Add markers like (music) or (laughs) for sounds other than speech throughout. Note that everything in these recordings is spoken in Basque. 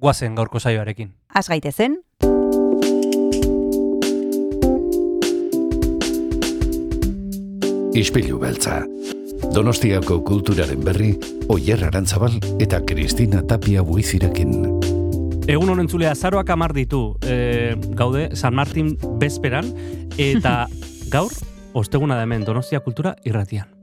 guazen gaurko saioarekin. Az gaitezen, Ispilu beltza. Donostiako kulturaren berri, Oyer Arantzabal eta Kristina Tapia buizirekin. Egun honen zulea, zaroak amar ditu, e, gaude, San Martin bezperan, eta (laughs) gaur, osteguna da hemen, Donostia Kultura irratian.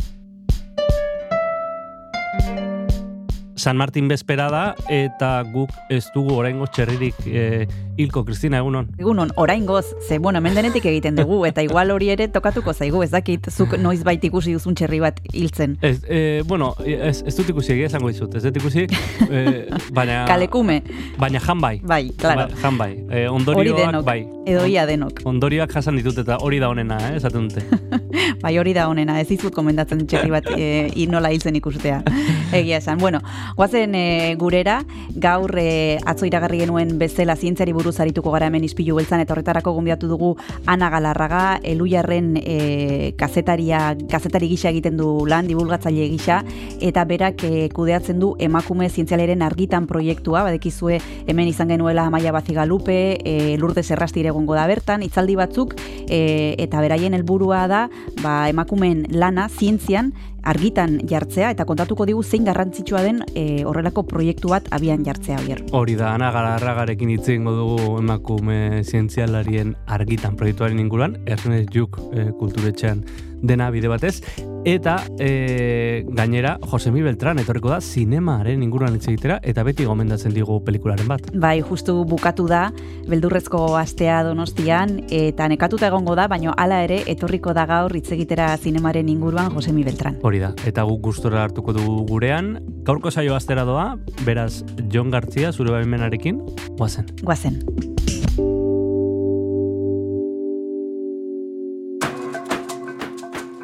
San Martin bezpera da, eta guk ez dugu oraingo txerririk e, hilko, Kristina, egunon. egunon, orain goz, ze, bueno, hemen denetik egiten dugu, eta igual hori ere tokatuko zaigu, ez dakit, zuk noiz bait ikusi duzun txerri bat hiltzen. Ez, e, bueno, ez, ez dut ikusi egia esango dizut, ez dut ikusi, e, (laughs) baina... Kalekume, Baina jan bai. bai, claro, Ba, jan bai. E, ondorioak denok, bai. edo ia denok. Ondorioak jasan ditut eta hori da honena, eh, esaten dute. (laughs) Bai, hori da honena, ez dizut komendatzen txerri bat e, inola hiltzen ikustea. (laughs) Egia esan. Bueno, guazen e, gurera, gaur e, atzo iragarri genuen bezala zientziari buruz arituko gara hemen izpilu beltzan, eta horretarako gonbiatu dugu Ana Galarraga, elujarren e, kazetaria, kazetari gisa egiten du lan, divulgatzaile gisa, eta berak e, kudeatzen du emakume zientzialeren argitan proiektua, badekizue hemen izan genuela Amaia Bazigalupe, e, Lourdes Errastire egongo da bertan, hitzaldi batzuk, e, eta beraien helburua da, ba, emakumeen lana zientzian argitan jartzea eta kontatuko digu zein garrantzitsua den e, horrelako proiektu bat abian jartzea oier. Hori da, ana galarragarekin hitz egingo dugu emakume zientzialarien argitan proiektuaren inguruan, Ernest Juk e, kulturetxean dena bide batez, eta e, gainera Josemi Beltran etorriko da zinemaren inguruan hitz egitera eta beti gomendatzen digu pelikularen bat. Bai, justu bukatu da, beldurrezko astea donostian, eta nekatuta egongo da, baino hala ere etorriko da gaur hitz egitera zinemaren inguruan Josemi Beltran. Hori da, eta guk gustora hartuko dugu gurean, gaurko saio astera doa, beraz Jon Gartzia zure baimenarekin, guazen. Guazen.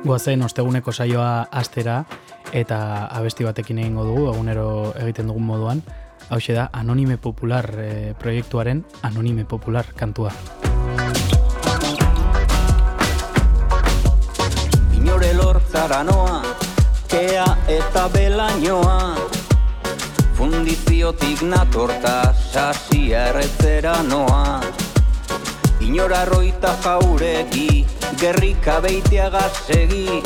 Goazen osteguneko saioa astera eta abesti batekin egingo dugu, egunero egiten dugun moduan. Hau da, Anonime Popular eh, proiektuaren Anonime Popular kantua. Inore lortzara noa, kea eta belainoa Fundiziotik natorta, sasia erretzera noa Inora roita jauregi, gerrika beiteaga segi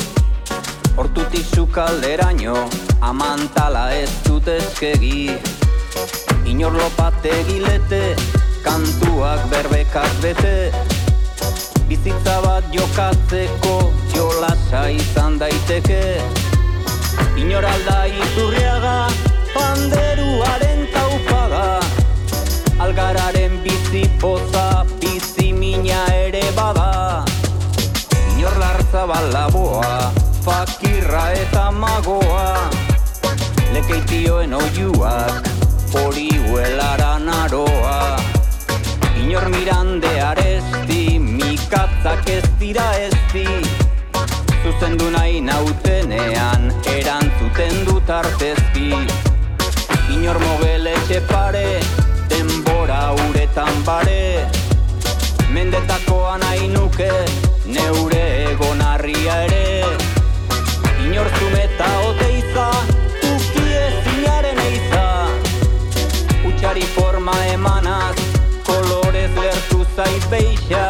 Hortutik zukalderaino, amantala ez dut ezkegi Inor lopate gilete, kantuak berbekak bete. Bizitza bat jokatzeko jolasa izan daiteke. Inor alda iturriaga panderuaren taupaga. Algararen bizi poza Inor lartza balaboa fakirra eta magoa. Lekeitioen oiuak hori huelara naroa. Inor mirande aresti, mikatzak ez dira ezti Zuzendu nahi nautenean, erantzuten dut artezki. Inor mogeletxe pare, denbora uretan bare. Mendetakoa nahi nuke, neure egonarria ere Inor zumeta oteiza, uki ezinaren eiza. Utxari forma emanaz, kolorez lertu zait beixa.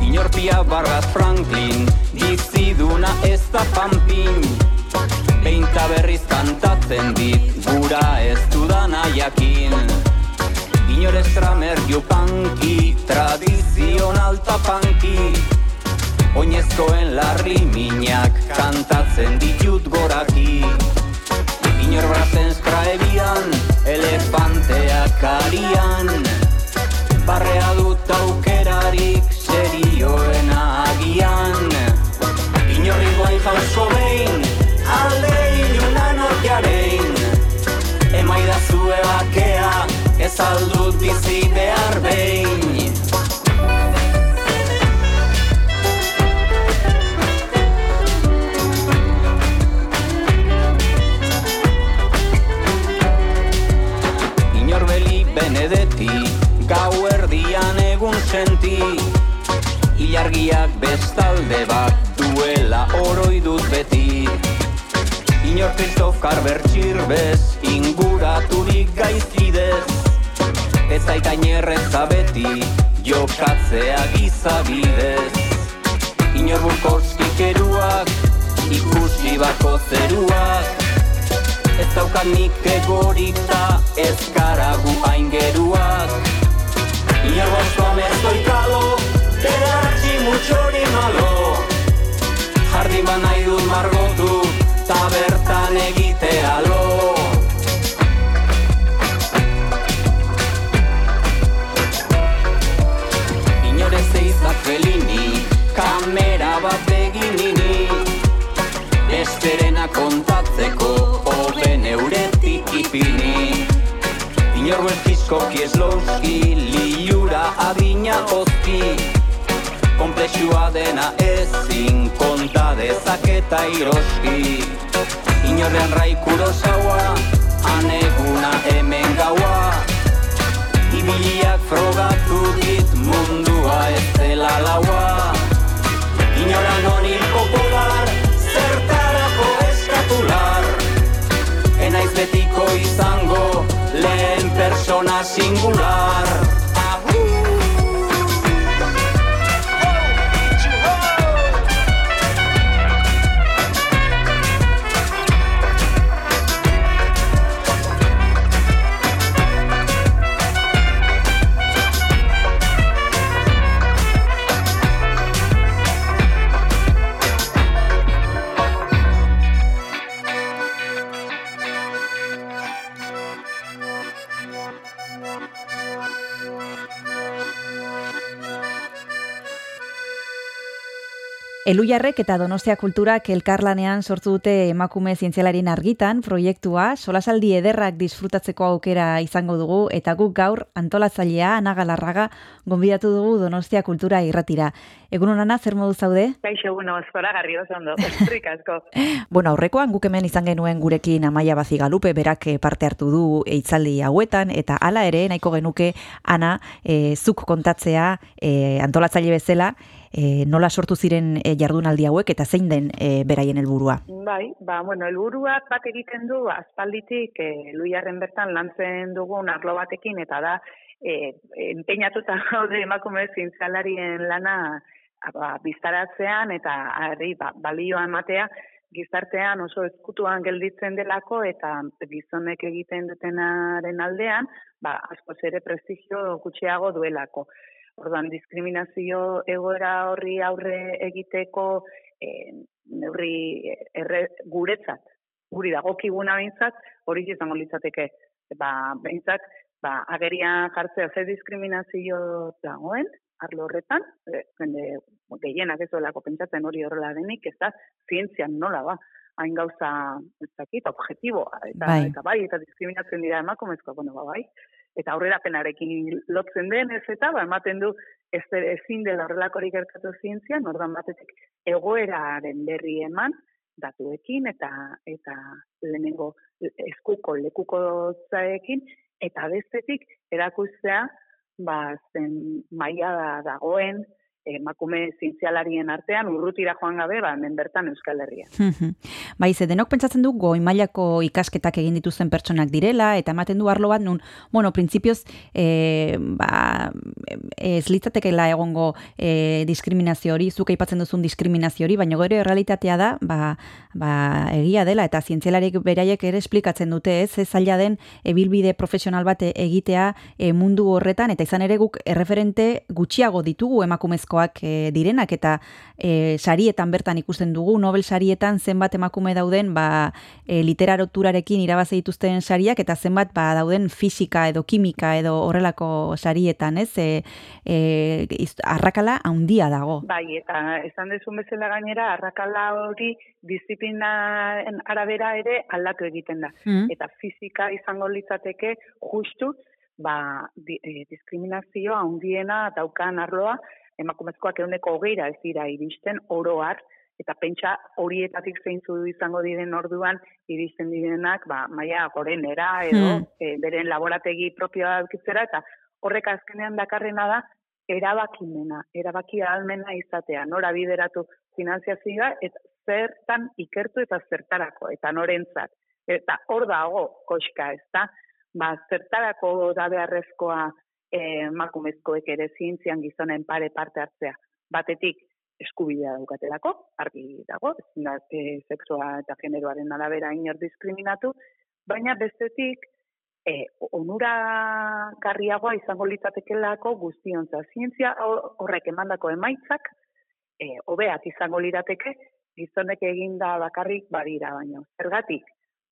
Inorpia barraz Franklin, biziduna ez da pampin Beinta berriz kantatzen dit, gura ez dudana jakin Inor estramer panki, tradizional tapanki Oinezkoen larri minak kantatzen ditut goraki. Inor brazen skraebian, elefanteak arian Barrea dut aukerarik serioen agian. Inorri guai jausko behin, azaldut bizi behar behin benedetti gau erdian egun senti. Ilargiak bestalde bat duela oroidut beti. Inor Kristof Karber txirbez inguraturik gaizkidez Ez aitain erreza beti jokatzea gizabidez Inor Burkowski keruak ikusi bako zeruak. Ez daukat nik egorik ta ez garagu aingeruak Inor gozoa mezoikalo, Ederatzi mutxori malo Jardin ba nahi dut margotu Ta Inor belkizkoki eslauski Liura adina ozki Komplexua dena ezin konta dezaketa iroski Inorrean raikuro zaua Aneguna hemen gaua. Ibiliak frogatu dit mundua ez dela laua. Inoran honi popular Zertarako eskatular. Enaiz betiko izango Lehen persona singular Elujarrek eta Donostia Kulturak elkarlanean sortu dute emakume zientzialarien argitan proiektua, solasaldi ederrak disfrutatzeko aukera izango dugu, eta guk gaur antolatzailea Ana Galarraga gonbidatu dugu Donostia Kultura irratira. Egun honana, zer modu zaude? Kaixo, bueno, eskora garri oso ondo, (laughs) eskerrik asko. Bueno, aurrekoan guk hemen izan genuen gurekin Amaia Bazigalupe berak eh, parte hartu du eitzaldi hauetan eta hala ere nahiko genuke Ana eh, zuk kontatzea eh, antolatzaile bezala e, nola sortu ziren e, jardunaldi hauek eta zein den e, beraien helburua. Bai, ba, bueno, helburuak bat egiten du aspalditik e, luiarren bertan lantzen dugun arlo batekin eta da e, empeñatuta (laughs) gaude emakume zintzalarien lana ba, biztaratzean eta herri ba, balioa ematea gizartean oso ezkutuan gelditzen delako eta gizonek egiten dutenaren aldean, ba, askoz ere prestigio gutxiago duelako. Orduan, diskriminazio egoera horri aurre egiteko e, neurri erre, guretzat, guri dagokiguna behintzat, hori izango litzateke. Ba, behintzat, ba, agerian jartzea ze diskriminazio dagoen, arlo horretan, e, gehienak ez duelako pentsatzen hori horrela denik, ez da, zientzian nola ba, hain gauza, ez dakit, objetiboa, eta bai. eta bai, eta diskriminatzen dira emakumezko, bueno, ba, bai, eta aurrerapenarekin lotzen den ez eta ba ematen du ez ezin dela horrelakorik gertatu zientzia, nordan batetik egoeraren berri eman datuekin eta eta lehenengo eskuko lekuko zaekin eta bestetik erakustea ba zen maila dagoen emakume zientzialarien artean urrutira joan gabe, ba, hemen bertan Euskal Herria. bai, ze denok pentsatzen du goi mailako ikasketak egin dituzten pertsonak direla, eta ematen du arlo bat nun, bueno, printzipioz, e, ba, ez litzatekela egongo e, diskriminazio hori, zuk aipatzen duzun diskriminazio hori, baina gero realitatea da, ba, ba, egia dela, eta zientzialarik beraiek ere esplikatzen dute, ez, ez zaila den, ebilbide profesional bat egitea e, mundu horretan, eta izan ere guk erreferente gutxiago ditugu emakumezko e, direnak eta e, sarietan bertan ikusten dugu Nobel sarietan zenbat emakume dauden ba e, literaturarekin irabazi dituzten sariak eta zenbat ba dauden fisika edo kimika edo horrelako sarietan, ez? E, e, arrakala handia dago. Bai, eta esan dezun bezala gainera arrakala hori disiplinaren arabera ere aldatu egiten da. Mm. Eta fisika izango litzateke justu ba, di, e, diskriminazioa handiena daukan arloa, emakumezkoak euneko hogeira ez dira iristen oroar, eta pentsa horietatik zeintzu izango diren orduan iristen direnak, ba, maia gorenera edo Hmm. e, beren laborategi propioa aukitzera, eta horrek azkenean dakarrena da, erabakimena, erabaki ahalmena izatea, nora bideratu finanziazioa, eta zertan ikertu eta zertarako, eta norentzat. Eta hor dago koska, ez da? Ba, zertarako da beharrezkoa eh, emakumezkoek ere zientzian gizonen pare parte hartzea. Batetik, eskubidea daukatelako, argi dago, ezin da e, sexua eta generoaren arabera inor diskriminatu, baina bestetik, e, onura garriagoa izango litzatekelako guztionza. Zientzia hor- horrek emandako emaitzak, e, hobeak izango lirateke, gizonek eginda bakarrik badira baino. Zergatik,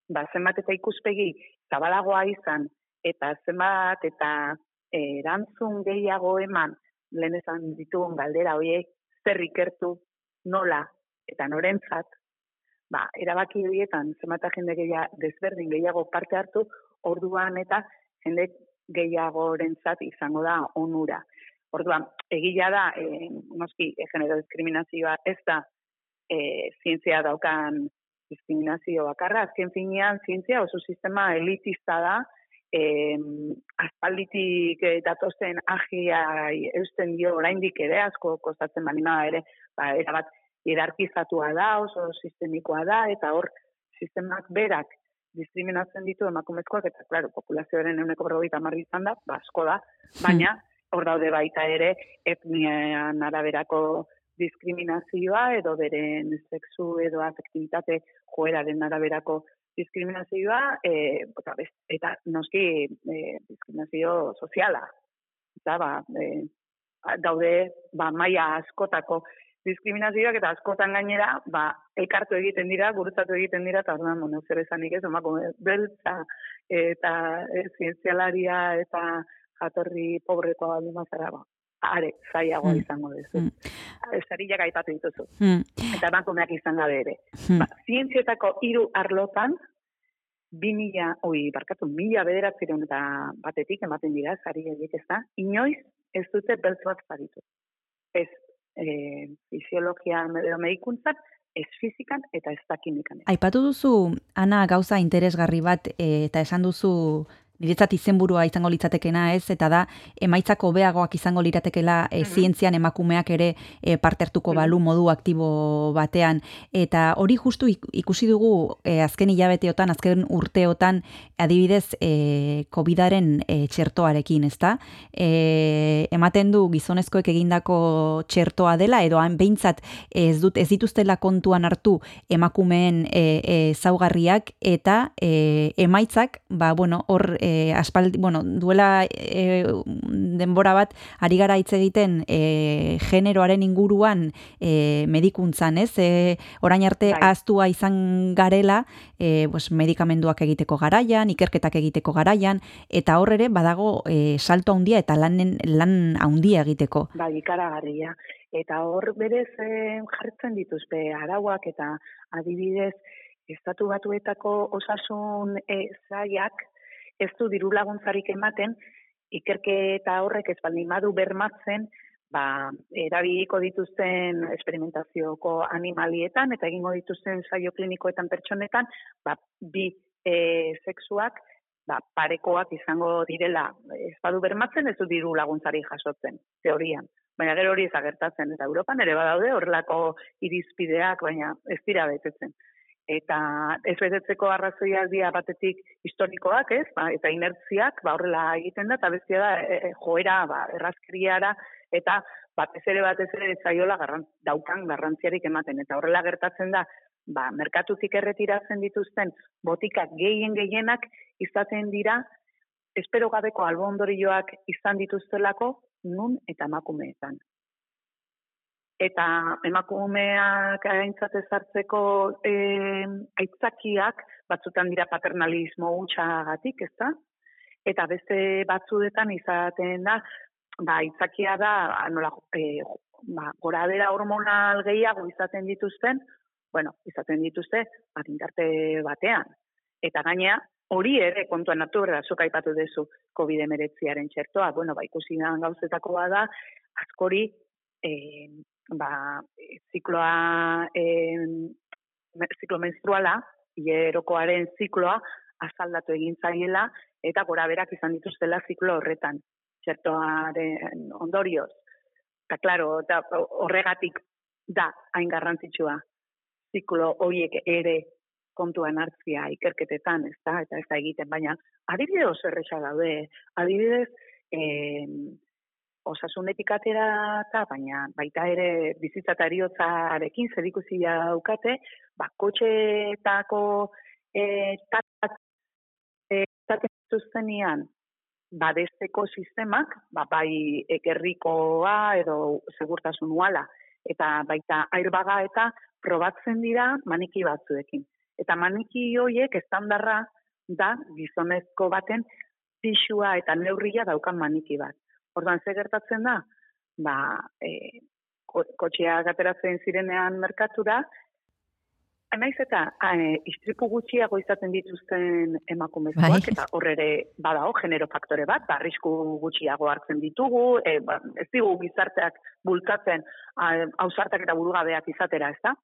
ba, zenbat eta ikuspegi zabalagoa izan, eta zenbat eta eh, erantzun gehiago eman, lehen esan ditugun galdera horiek, zer ikertu, nola, eta norentzat, ba, erabaki horietan zenbat eta jende gehiago, desberdin gehiago parte hartu, orduan eta jende gehiagorentzat izango da onura. Orduan, egila da, e, noski, e, genero diskriminazioa ez da e, zientzia daukan diskriminazio bakarra, azken finean zientzia oso sistema elitista da, e, aspalditik e, datozen agia eusten dio oraindik ere, asko kostatzen balima ere, ba, erabat hierarkizatua da, oso sistemikoa da, eta hor sistemak berak diskriminatzen ditu emakumezkoak, eta, klaro, populazioaren euneko berrogeita marri izan da, ba, asko da, baina, hor daude baita ere, etnian araberako diskriminazioa, edo beren sexu edo afektibitate joeraren araberako diskriminazioa, e, eta, best, eta noski e, diskriminazio soziala. Eta, ba, e, daude, ba, maia askotako diskriminazioak eta askotan gainera, ba, elkartu egiten dira, gurutzatu egiten dira, eta orduan, bueno, zer esanik ez, emakume beltza, eta e, zientzialaria, eta jatorri pobrekoa baldin bazara, ba, are, zaiagoa Mm. izango duzu. Mm. Mm. Zarilak aipatu dituzu, Hmm. eta emakumeak izan gabe ere. Hmm. Ba, zientzietako hiru arlotan, bi mila, oi, barkatu, mila bederatzireun eta batetik ematen dira, zari horiek ez da, inoiz ez dute beltz bat zaritu. Ez e, fisiologian edo medikuntzan, ez fizikan eta ez da kimikan. Aipatu duzu, Ana, gauza interesgarri bat, e, eta esan duzu, niretzat izenburua izango litzatekena ez, eta da, emaitzak hobeagoak izango liratekela e, Mhm. zientzian emakumeak ere e, parte hartuko Mhm. balu modu aktibo batean. Eta hori justu ik- ikusi dugu e, azken hilabeteotan, azken urteotan, adibidez, e, COVID-aren e, txertoarekin, ezta? E, ematen du gizonezkoek egindako txertoa dela, edo han behintzat ez, dut, ez dituztela kontuan hartu emakumeen e, e, zaugarriak eta e, emaitzak, ba, bueno, hor e, aspaldi, bueno, duela e, denbora bat ari gara hitz egiten e, generoaren inguruan e, medikuntzan, ez? E, orain arte Bai. ahaztua izan garela, e, pues, medikamenduak egiteko garaian, ikerketak egiteko garaian, eta hor ere badago e, salto handia eta lanen, lan handia egiteko. Bai, ikaragarria. Eta hor berez eh, jartzen dituzte arauak eta adibidez estatu batuetako osasun eh, zaiak ez du diru laguntzarik ematen ikerketa horrek ez baldin badu bermatzen ba, erabiliko dituzten esperimentazioko animalietan eta egingo dituzten saio klinikoetan pertsonetan ba, bi e, sexuak ba, parekoak izango direla ez badu bermatzen ez du diru laguntzari jasotzen, teorian. Baina gero hori ezagertatzen, eta Europan ere badaude horrelako irizpideak, baina ez dira betetzen. Eta ez betetzeko arrazoiak dira batetik historikoak, ez? Ba, eta inertziak, ba, horrela egiten da, eta bestia da, e, e, joera, ba, errazkriara, eta batez ere batez ere zaiola garran, daukan garrantziarik ematen. Eta horrela gertatzen da, ba, merkatutik erretiratzen dituzten botikak gehien gehienak izaten dira, espero gabeko albondorioak izan dituztelako, nun eta emakumeetan. Eta emakumeak aintzat ezartzeko e, aitzakiak batzutan dira paternalismo hutxagatik, ez da? Eta beste batzuetan izaten da, ba, aitzakia da, nola, e, ba, goradera hormonal gehiago izaten dituzten, bueno, izaten dituzte, adindarte batean. Eta gainea, hori ere kontuan hartu behar da, zuk aipatu duzu COVID-19 txertoa, bueno, ba, ikusi gauzetako bada, askori, e, ba, zikloa, e, ziklo menstruala, hierokoaren zikloa, azaldatu egin zaiela, eta gora berak izan dituztela ziklo horretan, txertoaren ondorioz. Eta, klaro, eta horregatik da hain garrantzitsua ziklo horiek ere kontuan hartzia ikerketetan, ez da, eta ez da egiten, baina adibide oso erresa daude, adibidez, eh, osasunetik atera eta, baina baita ere bizitzatariotzarekin zer ikusi daukate, ba, kotxeetako eh, tatak eh, zuztenian badesteko sistemak, ba, bai ekerrikoa edo segurtasun uala, eta baita airbaga eta probatzen dira maniki batzuekin. Eta maniki hoiek estandarra da gizonezko baten pixua eta neurria daukan maniki bat. Ordan ze gertatzen da? Ba, e, kotxea gateratzen zirenean merkatura, Naiz eta e, istripu gutxiago izaten dituzten emakumezkoak bai. eta hor ere badao genero faktore bat, ba, arrisku gutxiago hartzen ditugu, e, ba, ez digu gizarteak bultatzen hausartak eta burugabeak izatera, ez da?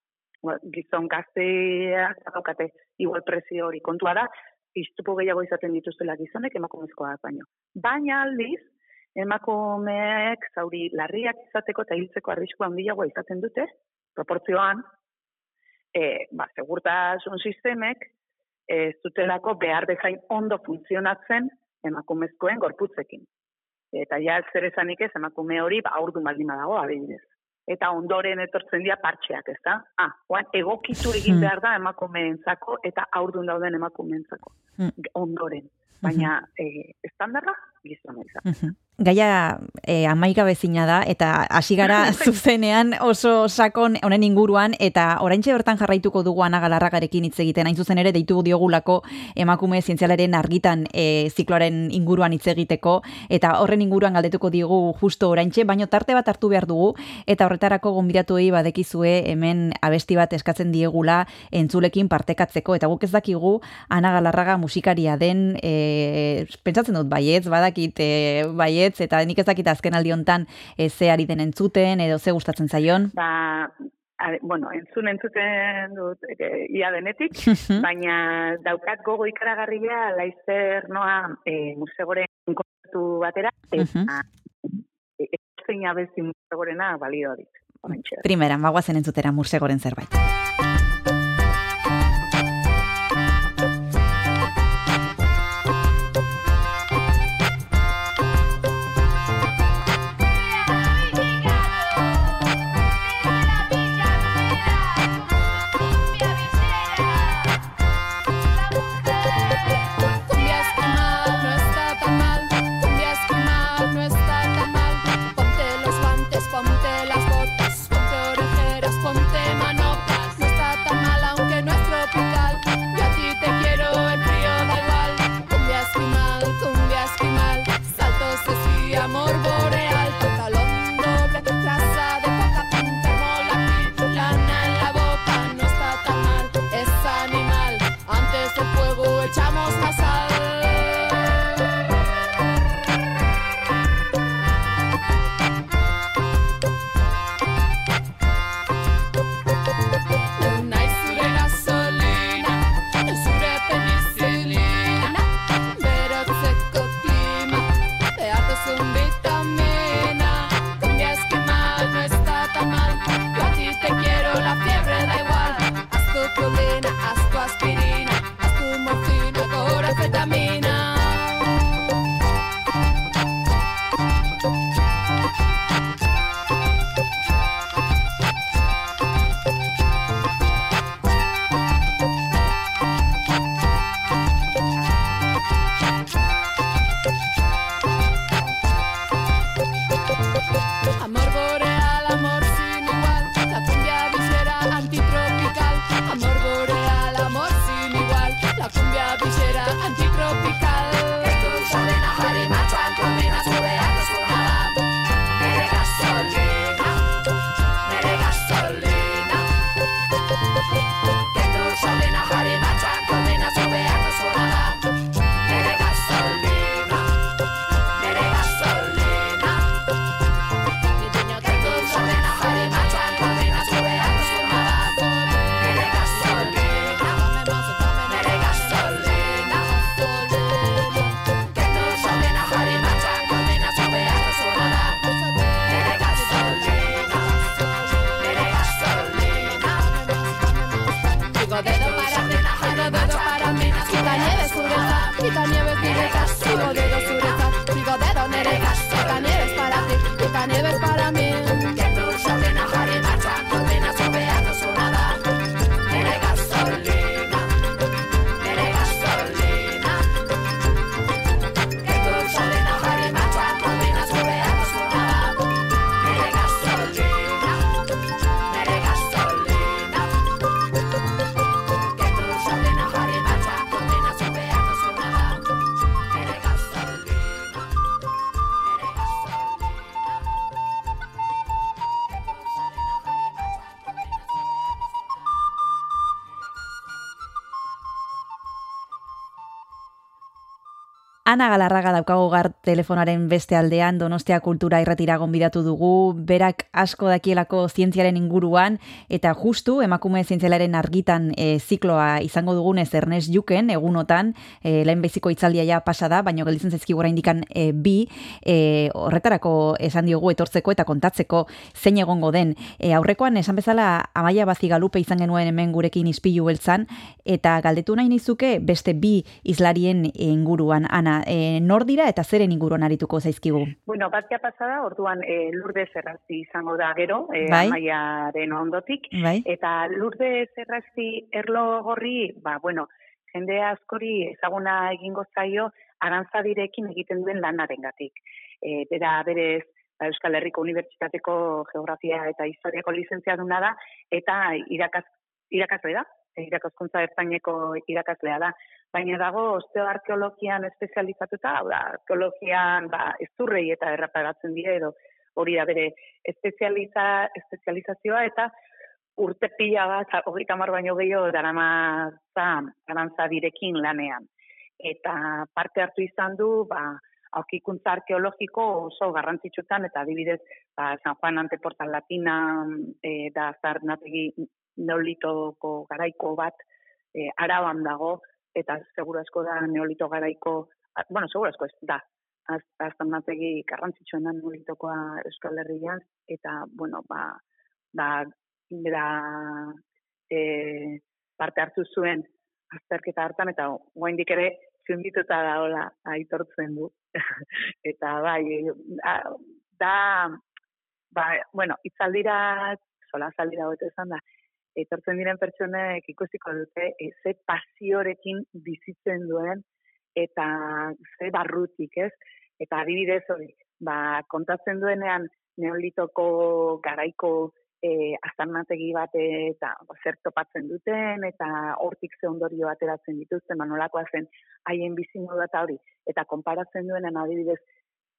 gizon gazteak daukate igual prezio hori kontua da, iztupo gehiago izaten dituztela gizonek emakumezkoak baino. Baina aldiz, emakumeek zauri larriak izateko eta hiltzeko arriskua handiagoa izaten dute, proportzioan, e, ba, segurtasun sistemek, ez dutelako behar bezain ondo funtzionatzen emakumezkoen gorputzekin. Eta ja, zer esanik ez, emakume hori, ba, urdu maldima dago, adibidez eta ondoren etortzen dira partxeak, ez da? Ah, oan, egokitu egin hmm. behar da emakumeentzako eta aurdun dauden emakumeentzako. Hmm. Ondoren. Baina, eh, estandarra, gizona izan. Gaia e, amaika bezina da, eta hasi gara (laughs) zuzenean oso sakon honen inguruan, eta oraintxe bertan jarraituko dugu anagalarragarekin hitz egiten, hain zuzen ere deitu diogulako emakume zientzialaren argitan e, zikloaren inguruan hitz egiteko, eta horren inguruan galdetuko digu justo oraintxe, baino tarte bat hartu behar dugu, eta horretarako gonbidatuei badekizue hemen abesti bat eskatzen diegula entzulekin partekatzeko, eta guk ez dakigu anagalarraga musikaria den, e, pentsatzen dut baietz, badakit e, baietz, eta nik ez dakit azken aldi hontan e, ze ari den entzuten, edo ze gustatzen zaion? Ba, a, bueno, entzun entzuten dut e, ia denetik, baina daukat gogo ikaragarria laizzer noa e, musegoren kontu batera, eta e, zein abezi musegorena balio dit. Primera, magoazen entzutera musegoren zerbait. Ana Galarraga daukagu gar telefonaren beste aldean Donostia Kultura irratira gonbidatu dugu, berak asko dakielako zientziaren inguruan eta justu emakume zientzialaren argitan e, zikloa izango dugunez Ernest Juken egunotan, e, lehen beziko itzaldia ja pasa da, baino gelditzen zaizkigu indikan e, bi, e, horretarako esan diogu etortzeko eta kontatzeko zein egongo den. E, aurrekoan esan bezala Amaia Bazigalupe izan genuen hemen gurekin ispilu beltzan eta galdetu nahi nizuke beste bi izlarien inguruan. Ana, e, nor dira eta zeren inguruan arituko zaizkigu? Bueno, batzia pasada, orduan e, Lourdes Errazti izango da gero, e, Bai. amaiaren ondotik. Bai? Eta Lourdes Errazti erlo gorri, ba, bueno, jende askori ezaguna egingo zaio arantzadirekin egiten duen lanarengatik. E, bera berez ba, Euskal Herriko Unibertsitateko Geografia eta Historiako lizentziaduna da, eta irakaz, irakasle da, irakaskuntza ertaineko irakaslea da. Baina dago osteoarkeologian espezializatuta, hau da, arkeologian ba, ezurrei eta erraparatzen dira edo hori da bere espezializa, espezializazioa eta urte pila bat, hogeita hamar baino gehiago daramatza arantzadirekin lanean. Eta parte hartu izan du, ba, aurkikuntza arkeologiko oso garrantzitsutan, eta adibidez, ba, San Juan Anteportal Latina e, da zarnategi neolitoko garaiko bat e, araban dago, eta seguru asko da neolito garaiko, bueno, seguru asko ez da, az- aztarnategi garrantzitsuena neolitokoa Euskal Herrian, eta, bueno, ba, ba, bera e, parte hartu zuen azterketa hartan, eta oraindik ere zundituta daola aitortzen du. (laughs) eta bai, a, da, ba, bueno, itzaldira, sola zaldira hobeto esan da, etortzen diren pertsonek ikusiko dute e, ze pasiorekin bizitzen duen eta ze barrutik, ez? Eta adibidez hori, ba, kontatzen duenean neolitoko garaiko e, aztarnategi bat eta ba, zer topatzen duten eta hortik ze ondorio ateratzen dituzten, ba, nolakoa zen haien bizimodua eta hori. Eta konparatzen duenean adibidez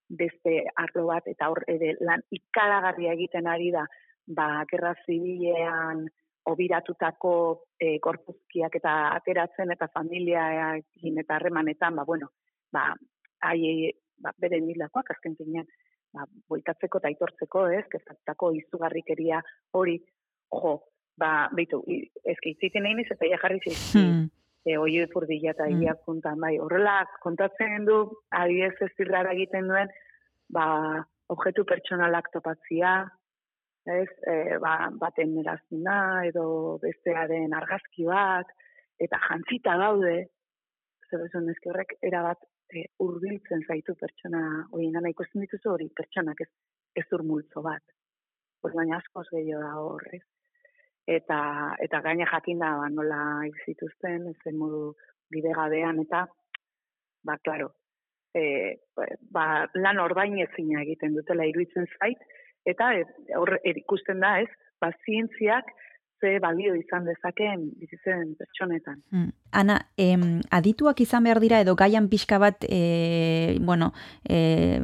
beste arlo bat eta hor ere lan ikaragarria egiten ari da ba, gerra zibilean obiratutako e, gorpuzkiak eta ateratzen eta familiaekin eta harremanetan, ba, bueno, ba, hai, ba, bere milakoak azken finean, ba, boitatzeko eta aitortzeko, ez, kezatutako izugarrikeria hori, jo, ba, beitu, i- eski itzitin egin eta ja jarri zizki, Hmm. e, oio ipurdila eta Mm. ia puntan, bai, horrela kontatzen du, adibidez ez egiten duen, ba, objektu pertsonalak topatzia, ez, e, ba, baten eraztuna, edo bestearen argazki bat, eta jantzita daude, zer esan horrek erabat e, urbiltzen zaitu pertsona horien gana ikusten dituzu hori pertsonak ez, ez multzo bat. Pues baina askoz gehiago da horrez. Eta, eta gaina jakin da ba, nola hil zituzten, zen modu bidegabean, eta, ba, klaro, e, ba, lan ordain ezina egiten dutela iruditzen zait, eta e, hor e, ikusten da ez, ba, zientziak ze balio izan dezakeen bizitzen pertsonetan. Hmm. Ana, em, adituak izan behar dira edo gaian pixka bat, e, bueno, e,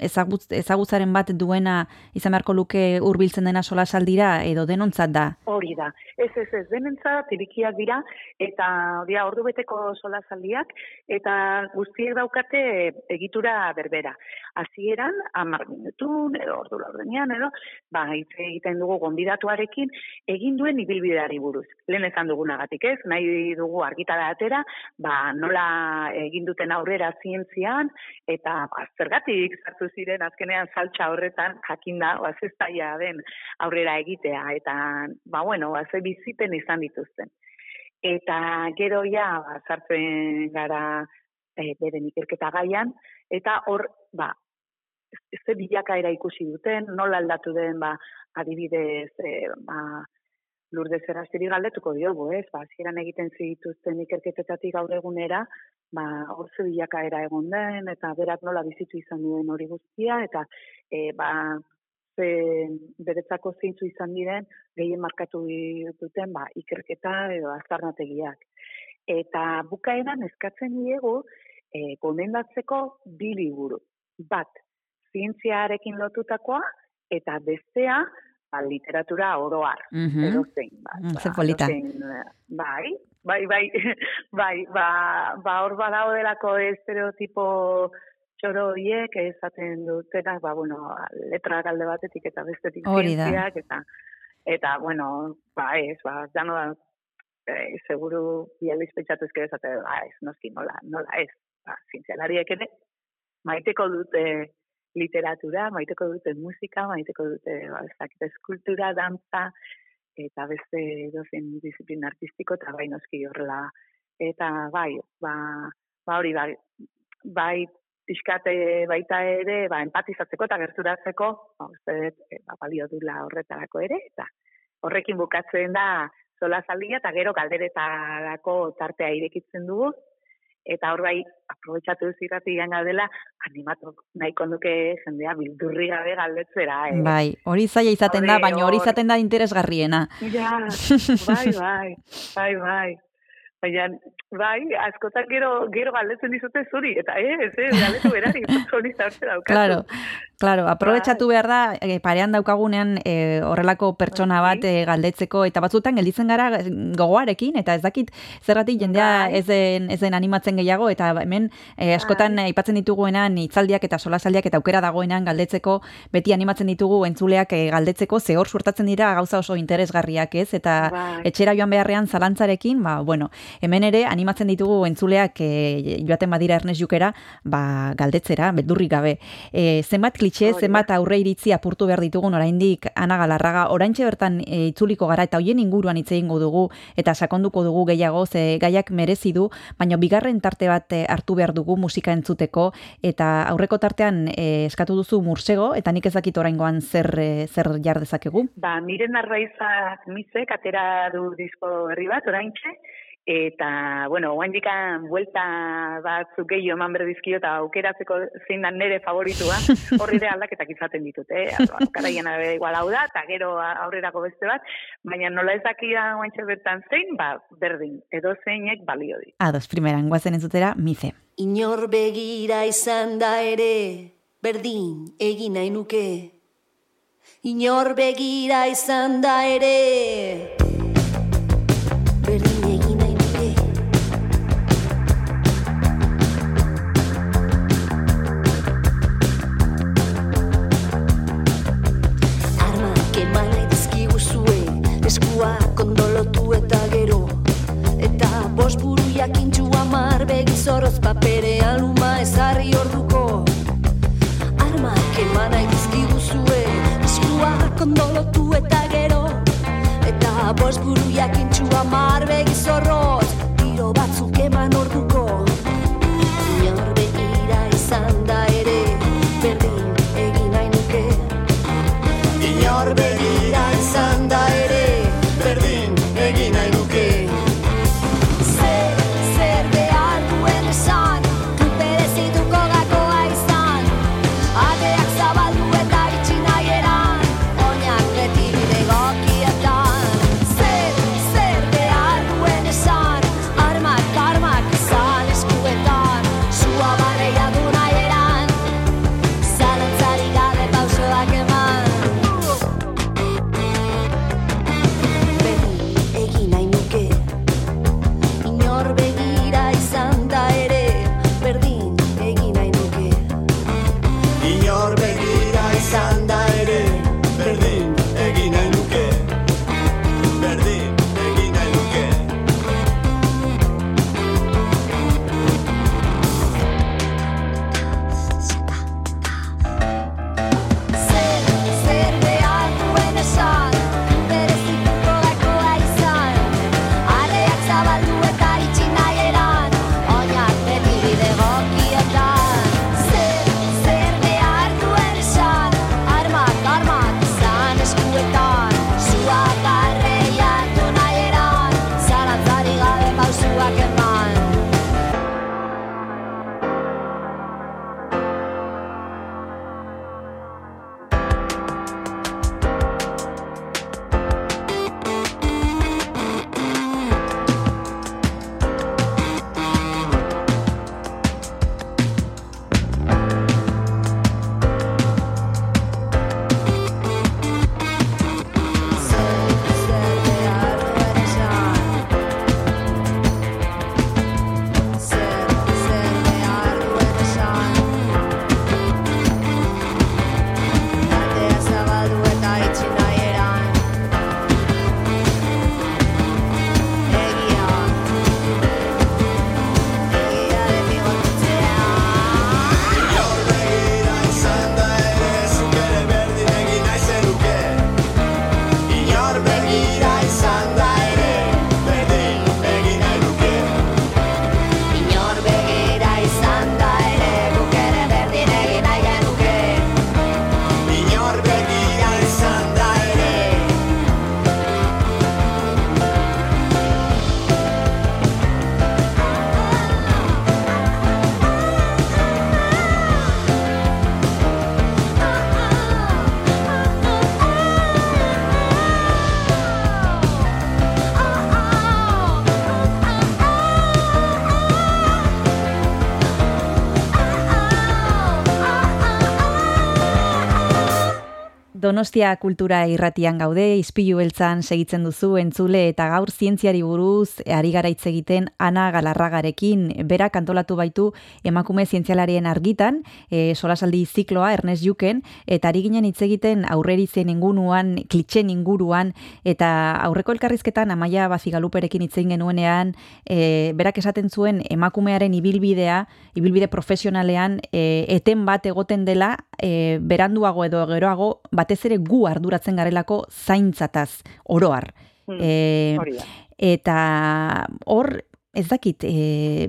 ezagutz, ezagutzaren bat duena izan beharko luke hurbiltzen dena solasaldira edo denontzat da? Hori da. Ez, ez, ez, denentzat irikiak dira, eta dira ordu beteko solasaldiak, eta guztiek daukate egitura berbera. Hasieran hamar minutun, edo ordu laurdenean, edo, ba, egiten dugu gonbidatuarekin, egin duen ibilbideari buruz. Lehen esan dugunagatik ez, nahi dugu argitara atera, ba, nola egin duten aurrera zientzian, eta ba, zergatik sartu ziren azkenean saltza horretan jakinda, ba, zaila den aurrera egitea, eta, ba, bueno, ba, ze bizipen izan dituzten. eta gero ja ba, sartzen gara e, beren ikerketa gaian, eta hor, ba, ze bilakaera ikusi duten, nola aldatu den, ba, adibidez, e, ba, Lourdes Errastiri galdetuko diogu, ez? Ba, hasieran egiten zituzten ikerketetatik gaur egunera, ba, hor ze bilakaera egon den, eta berak nola bizitu izan duen hori guztia, eta e, ba, ze beretzako zeintzu izan diren, gehien markatu duten, ba, ikerketa edo aztarnategiak. Eta bukaeran eskatzen diegu, e, gomendatzeko bi liburu. Bat, zientziarekin lotutakoa, eta bestea, ba, literatura oroar Mhm. edozein, ba, Mm, ba, ze polita. edozein, eh, bai, bai, bai, (laughs) bai, ba, ba, hor badaudelako estereotipo txoro horiek esaten dutenak, ba, bueno, letra alde batetik eta bestetik zientziak, eta, eta, bueno, ba, ez, ba, dano da, eh, seguru bializ pentsatu ezkero esate, ba, ez, noski, nola, nola ez, ba, zientzialariek ere, maiteko dute literatura, maiteko dute musika, maiteko dute, ba, eskultura, dantza, eta beste dozen disiplina artistiko, eta bai noski horrela. Eta bai, ba, ba hori, bai, bai pixkate baita ere, ba, empatizatzeko eta gerturatzeko, ba, uste e, ba, balio dula horretarako ere, eta horrekin bukatzen da sola zaldia, eta gero galderetarako tartea irekitzen dugu, eta hor bai, aprobetsatu duz irrati dela, animatu nahiko nuke jendea bildurri gabe galdetzera. Eh? Bai, hori zaila izaten da, baina hori hor- izaten da interesgarriena. Ja, bai, (laughs) bai, bai, bai. Baina, bai, askotan gero, gero galdetzen dizute zuri, eta ez, ez, galdetu berari, (laughs) hori zartze daukatu. Claro, claro, aprobetxatu behar da, e, parean daukagunean e, horrelako pertsona bat e, galdetzeko, eta batzutan gelditzen gara gogoarekin, eta ez dakit zergatik jendea Bai. ez den, ez den animatzen gehiago, eta hemen e, askotan Bai. aipatzen dituguenan hitzaldiak eta solasaldiak eta aukera dagoenan galdetzeko, beti animatzen ditugu entzuleak e, galdetzeko, ze hor suertatzen dira gauza oso interesgarriak ez, eta Bai. etxera joan beharrean zalantzarekin, ba, bueno, hemen ere animatzen ditugu entzuleak e, joaten badira Ernest Jukera, ba, galdetzera, beldurrik gabe. E, zenbat da. zenbat aurre iritzi apurtu behar ditugun oraindik Ana Galarraga, oraintxe bertan e, itzuliko gara eta hoien inguruan hitz egingo dugu eta sakonduko dugu gehiago, ze gaiak merezi du, baina bigarren tarte bat e, hartu behar dugu musika entzuteko eta aurreko tartean e, eskatu duzu mursego eta nik ez dakit oraingoan zer e, zer jar dezakegu. Ba, miren arraizak mizek atera du disko herri bat, oraintxe, eta, bueno, guaindikan buelta batzuk gehiago eman berdizkio eta aukeratzeko zein da nere favoritua, horri ere (laughs) aldaketak izaten ditut, eh? Karaien igual hau da, eta gero aurrerako beste bat, baina nola ez dakida guaintxe bertan zein, ba, berdin, edo zeinek balio di. Ados, primeran, guazen entzutera, mize. Inor begira izan da ere, berdin egin nahi nuke. Inor begira izan da ere, Bost buru jakintxu amar begizoroz paperean luma ezarri orduko. Armak eman nahi dizkigu zue, eskuak ondolotu eta gero. Eta bost buru jakintxu amar begizorroz, tiro batzuk Donostia kultura irratian gaude, izpilu beltzan segitzen duzu entzule eta gaur zientziari buruz ari gara hitz egiten Ana Galarragarekin. Berak antolatu baitu emakume zientzialarien argitan, e, solasaldi zikloa Ernest Juken eta ari ginen hitz egiten aurreritzen inguruan, klitxen inguruan eta aurreko elkarrizketan Amaia Bazigaluperekin hitz genuenean, e, berak esaten zuen emakumearen ibilbidea, ibilbide profesionalean e, eten bat egoten dela e, beranduago edo geroago batez ere gu arduratzen garelako zaintzataz oroar. Hmm, E, eta hor, ez dakit, e,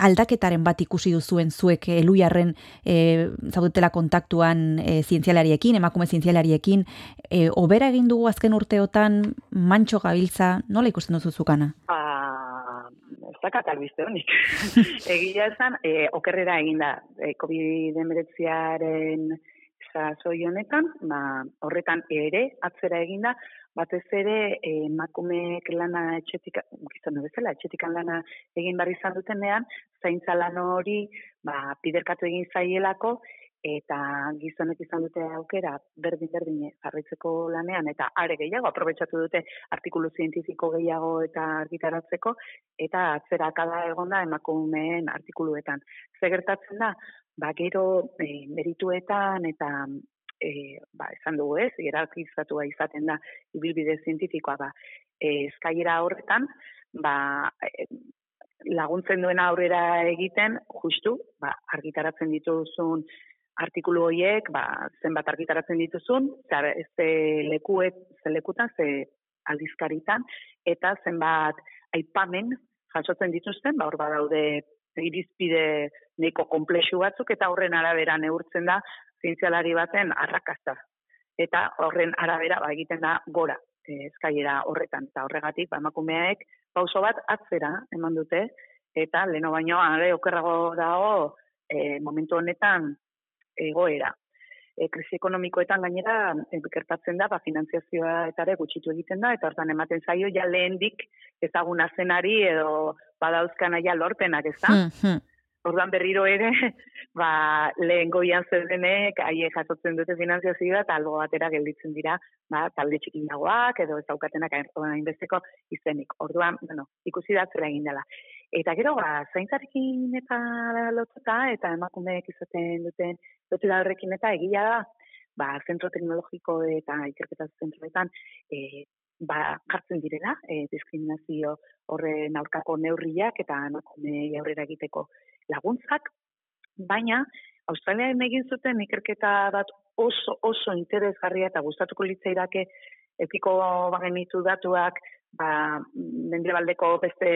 aldaketaren bat ikusi duzuen zuek eluiarren e, zaudetela kontaktuan e, zientzialariekin, emakume zientzialariekin, e, obera egin dugu azken urteotan mantxo gabiltza, nola ikusten duzu zukana? Ba, ez dakat albiste honik. (laughs) Egia esan, e, okerrera eginda e, COVID-19aren sasoi honetan, ba, horretan ere atzera eginda, batez ere eh, emakumeek lana etxetik, gizon bezala, etxetikan lana egin barri izan dutenean, zaintza lan hori ba, biderkatu egin zaielako, eta gizonek izan dute aukera berdin-berdin jarraitzeko lanean, eta are gehiago, aprobetsatu dute artikulu zientifiko gehiago eta argitaratzeko, eta atzera kada egonda emakumeen artikuluetan. Ze gertatzen da, ba, gero e, merituetan eta e, ba, esan dugu ez, hierarkizatua izaten da ibilbide zientifikoa ba, e, eskailera horretan, ba, e, laguntzen duena aurrera egiten, justu, ba, argitaratzen dituzun artikulu horiek, ba, zenbat argitaratzen dituzun, zer, ze lekuet, ze lekutan, ze aldizkaritan, eta zenbat aipamen jasotzen dituzten, ba, hor badaude irizpide neko komplexu batzuk, eta horren arabera neurtzen da zientzialari baten arrakasta. Eta horren arabera ba, egiten da gora e, eskailera horretan. Eta horregatik, ba, emakumeek pauso bat atzera eman dute, eta leno baino are okerrago dago e, momentu honetan egoera. E, krisi ekonomikoetan gainera e, gertatzen da, ba, finanziazioa eta ere gutxitu egiten da, eta hortan ematen zaio ja lehendik ezaguna zenari edo badauzkana ja lorpenak, ez da? Hmm, Orduan berriro ere, (laughs) ba, lehen goian zeudenek, haie jasotzen dute finanziazioa, eta albo batera gelditzen dira, ba, talde txikinagoak, edo ez daukatenak hainbesteko izenik. Orduan, bueno, ikusi da zera egin dela. Eta gero, ba, zaintzarekin eta lotuta, eta emakumeek izaten duten lotura horrekin eta egia da, ba, zentro teknologiko eta ikerketa zentroetan, e, ba, jartzen direla, e, diskriminazio horren aurkako neurriak eta emakume aurrera egiteko laguntzak, baina Australian egin zuten ikerketa bat oso oso interesgarria eta gustatuko litzaidake epiko bagenitu datuak ba, mendebaldeko beste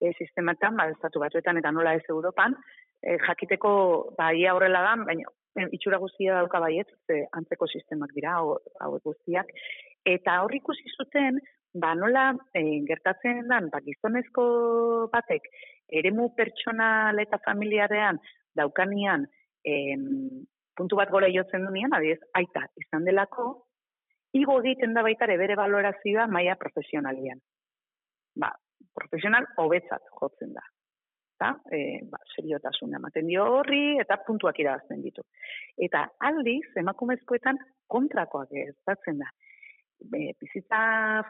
e, sistematan, ba, estatu batuetan eta nola ez Europan, e, jakiteko ba, ia horrela da, baina e, itxura guztia dauka baiet, ze antzeko sistemak dira, hau- hauek guztiak, eta hor ikusi zuten, ba, nola e, gertatzen dan, ba, gizonezko batek, eremu pertsonal eta familiarean daukanian em, puntu bat gora jotzen dunean, adibidez, aita izan delako, igo egiten da baita ere bere valorazioa maila profesionalian. Ba, profesional hobetzat jotzen da. Eta, e, ba, seriotasuna ematen dio horri eta puntuak irabazten ditu. Eta aldiz, emakumezkoetan kontrakoak gertatzen da. E, bizitza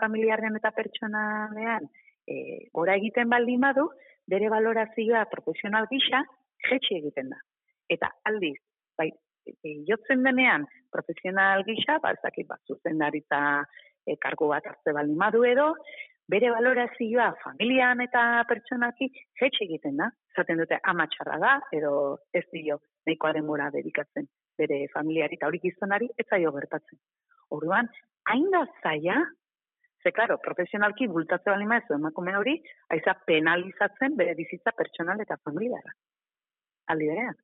familiarrean eta pertsonalean e, gora egiten baldin badu, bere valorazioa profesional gisa jetxe egiten da. Eta aldiz, bai, e, jotzen denean profesional gisa, ba, ez dakit, ba, zuzendaritza e, kargu bat hartze baldin badu edo, bere valorazioa familian eta pertsonaki jetxe egiten da. Zaten dute ama txarra da, edo ez dio nahikoa denbora dedikatzen bere familiari eta hori gizonari ez zaio gertatzen. Orduan, hain da zaila, ze claro, profesionalki bultatze baldin maezu emakume hori, aiza penalizatzen bere bizitza pertsonal eta familiara. Aldi berean.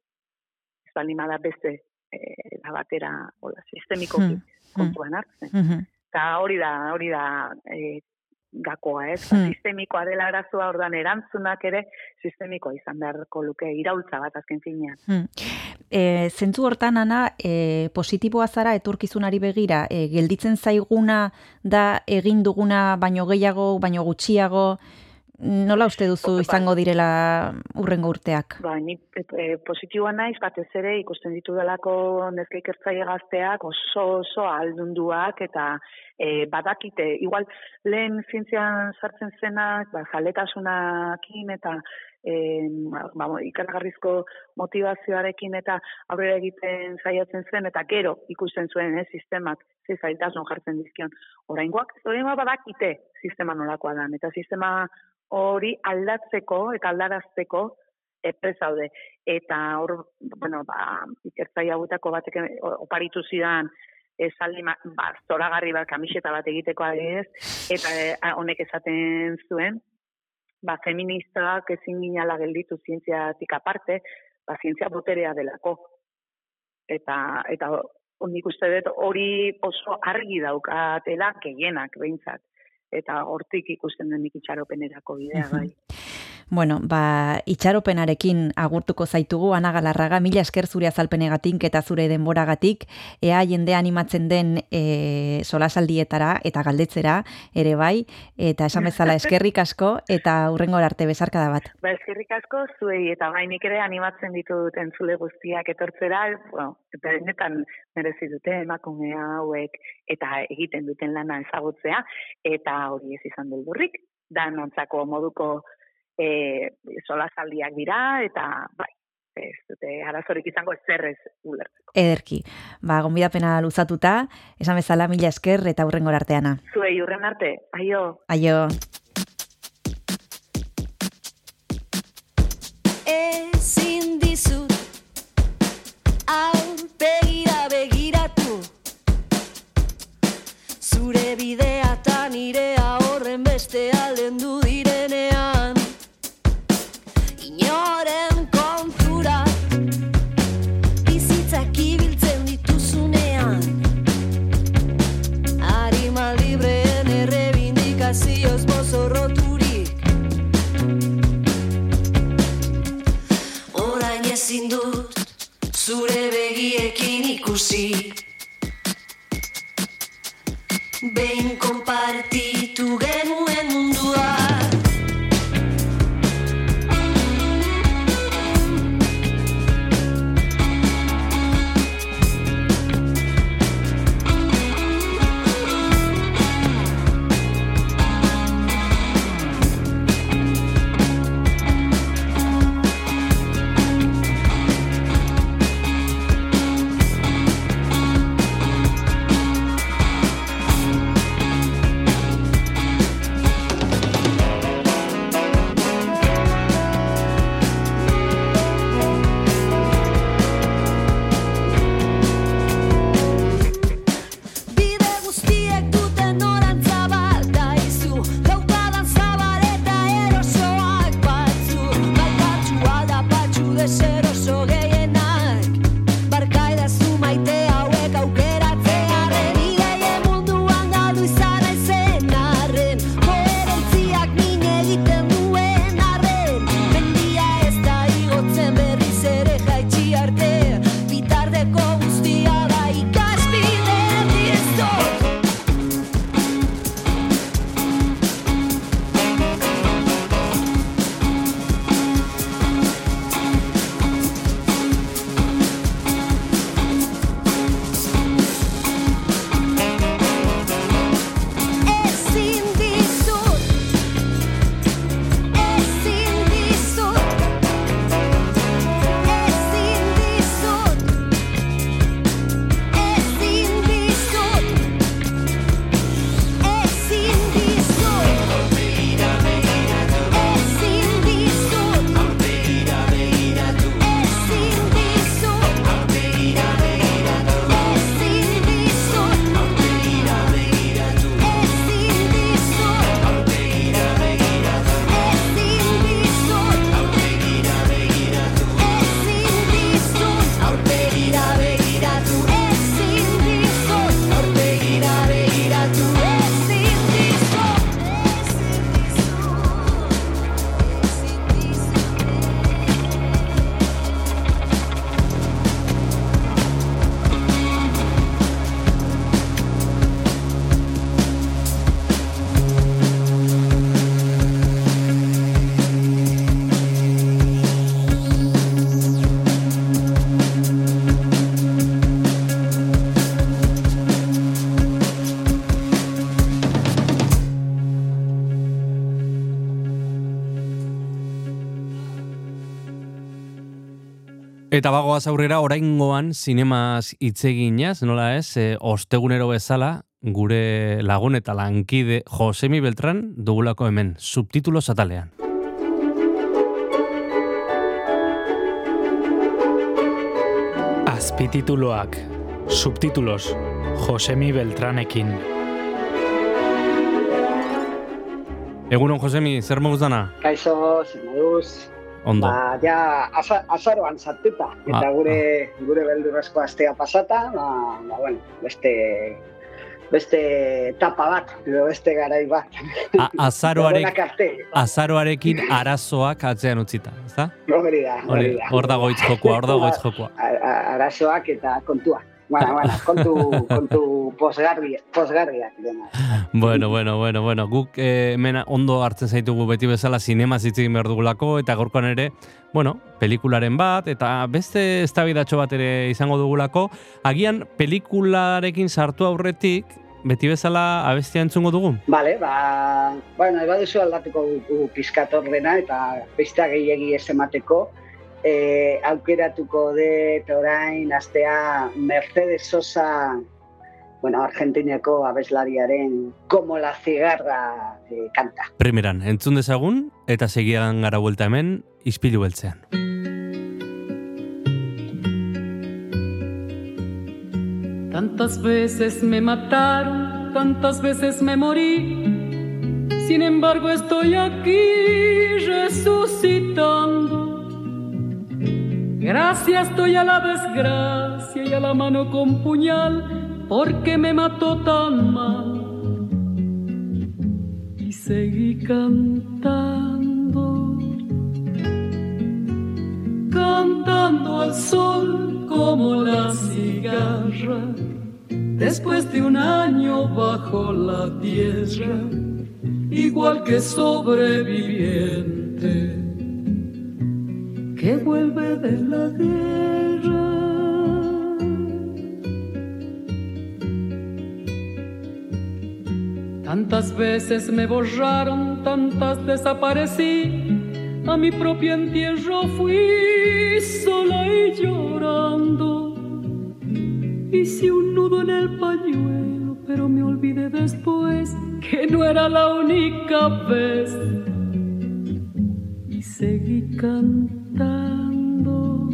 Ez baldin bada beste eh, da batera, hola, sistemikoki Hmm, kontuan hartzen. Mhm. Eta hori da, hori da e, gakoa, ez? Hmm. Sistemikoa dela arazoa, ordan erantzunak ere sistemikoa izan beharko luke iraultza bat azken finean. Hmm. E, zentzu hortan, Ana, e, positiboa zara etorkizunari begira, e, gelditzen zaiguna da egin duguna baino gehiago, baino gutxiago, nola uste duzu Bai. izango direla urrengo urteak? Ba, ni e, e, positiboa naiz, batez ere ikusten ditu delako neska ikertzaile gazteak oso oso aldunduak eta e, badakite, igual lehen zientzian sartzen zenak, ba, zaletasunakin eta e, ba, ikaragarrizko motivazioarekin eta aurrera egiten saiatzen zen eta gero ikusten zuen eh, sistemak ze zailtasun jartzen dizkion. Oraingoak, oraingoak badakite sistema nolakoa dan eta sistema hori aldatzeko eta aldarazteko epre zaude. Eta hor, bueno, ba, ikertzai hauetako batek oparitu zidan esaldi ma- ba, zoragarri bat kamiseta bat egiteko adibidez, eta eh, honek esaten zuen, ba, feministak ezin ginala gelditu zientziatik aparte, ba, zientzia boterea delako. Eta, eta nik uste dut hori oso argi daukatela gehienak behintzat. Eta hortik ikusten den nik itxaropenerako bidea (laughs) bai. Bueno, ba, itxaropenarekin agurtuko zaitugu, Ana Galarraga, mila esker zure azalpenegatik eta zure denboragatik, ea jende animatzen den e, solasaldietara eta galdetzera ere bai, eta esan bezala (laughs) eskerrik asko eta hurrengo arte bezarkada bat. Ba, eskerrik asko zuei eta bai nik ere animatzen ditut entzule guztiak etortzera, bueno, eta benetan merezi dute emakume hauek eta egiten duten lana ezagutzea. Eta hori ez izan beldurrik, danontzako moduko e, solasaldiak dira eta bai, ez dute arazorik izango zerrez ulertzeko. Ederki, ba, gonbidapena luzatuta, esan bezala mila esker eta hurrengo arteana. Zuei urren arte, aio! Aio! Ezin Eta bagoaz aurrera oraingoan zinemaz hitz eginaz, nola ez, e, ostegunero bezala gure lagun eta lankide Josemi Beltran dugulako hemen, subtitulo atalean. Azpitituloak, subtitulos, Josemi Beltranekin. Egunon, Josemi, zer moduz dana? Kaixo, zer moduz? Ondo. Ba, ja, aza, azaroan sartuta. Eta Ah, gure, gure beldurrezko astea pasata, ba, ba, bueno, beste, beste etapa bat, edo beste garai bat. A, azaroarek, azaroarekin arazoak atzean utzita, ezta? hori da, hori da. hor dago jokua, hor dago hitz jokua. A- a- Arazoak eta kontua. Bueno, bueno, kontu, kontu posgarri, posgarriak. Bueno, bueno, bueno, bueno, guk eh, hemen ondo hartzen zaitugu beti bezala sinema egin behar dugulako, eta gaurkoan ere, bueno, pelikularen bat, eta beste eztabaidatxo bat ere izango dugulako, agian pelikularekin sartu aurretik, beti bezala abestia entzungo dugu? Vale, ba, bueno, eba aldatuko dugu pizkator dena eta beste gehiegi ez emateko. E, aukeratuko de orain astea Mercedes Sosa, bueno, Argentineko abeslariaren Como la cigarra e, kanta. Primeran, entzun dezagun, eta segian gara buelta hemen, ispilu beltzean. Tantas veces me mataron, tantas veces me morí. Sin embargo estoy aquí resucitando. Gracias estoy a la desgracia y a la mano con puñal porque me mató tan mal. Y seguí cantando, cantando al sol como la cigarra. Después de un año bajo la tierra, igual que sobreviviente que vuelve de la guerra. Tantas veces me borraron, tantas desaparecí. A mi propio entierro fui sola y llorando. Hice un nudo en el pañuelo, pero me olvidé después que no era la única vez. Y seguí cantando,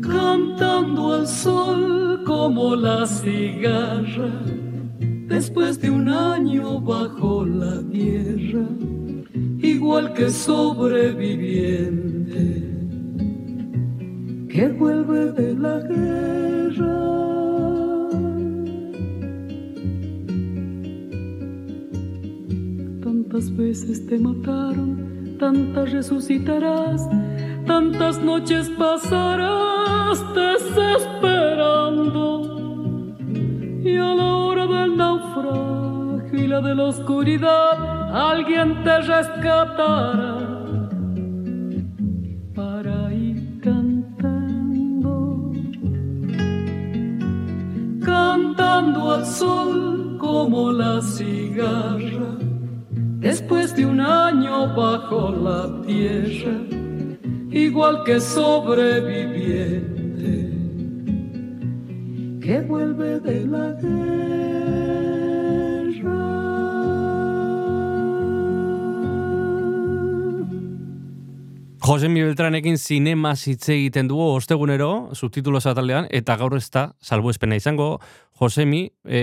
cantando al sol como la cigarra. Después de un año bajo la tierra, igual que sobreviviente que vuelve de la guerra. Tantas veces te mataron, tantas resucitarás, tantas noches pasarás desesperando. Y a la hora del naufragio y la de la oscuridad, alguien te rescatará para ir cantando, cantando al sol como la cigarra, después de un año bajo la tierra, igual que sobreviviente que vuelve de la guerra. Josemi Beltranekin zinema hitz egiten dugu ostegunero, subtitulo zataldean, eta gaur ez da, salbuespena izango, Josemi, e,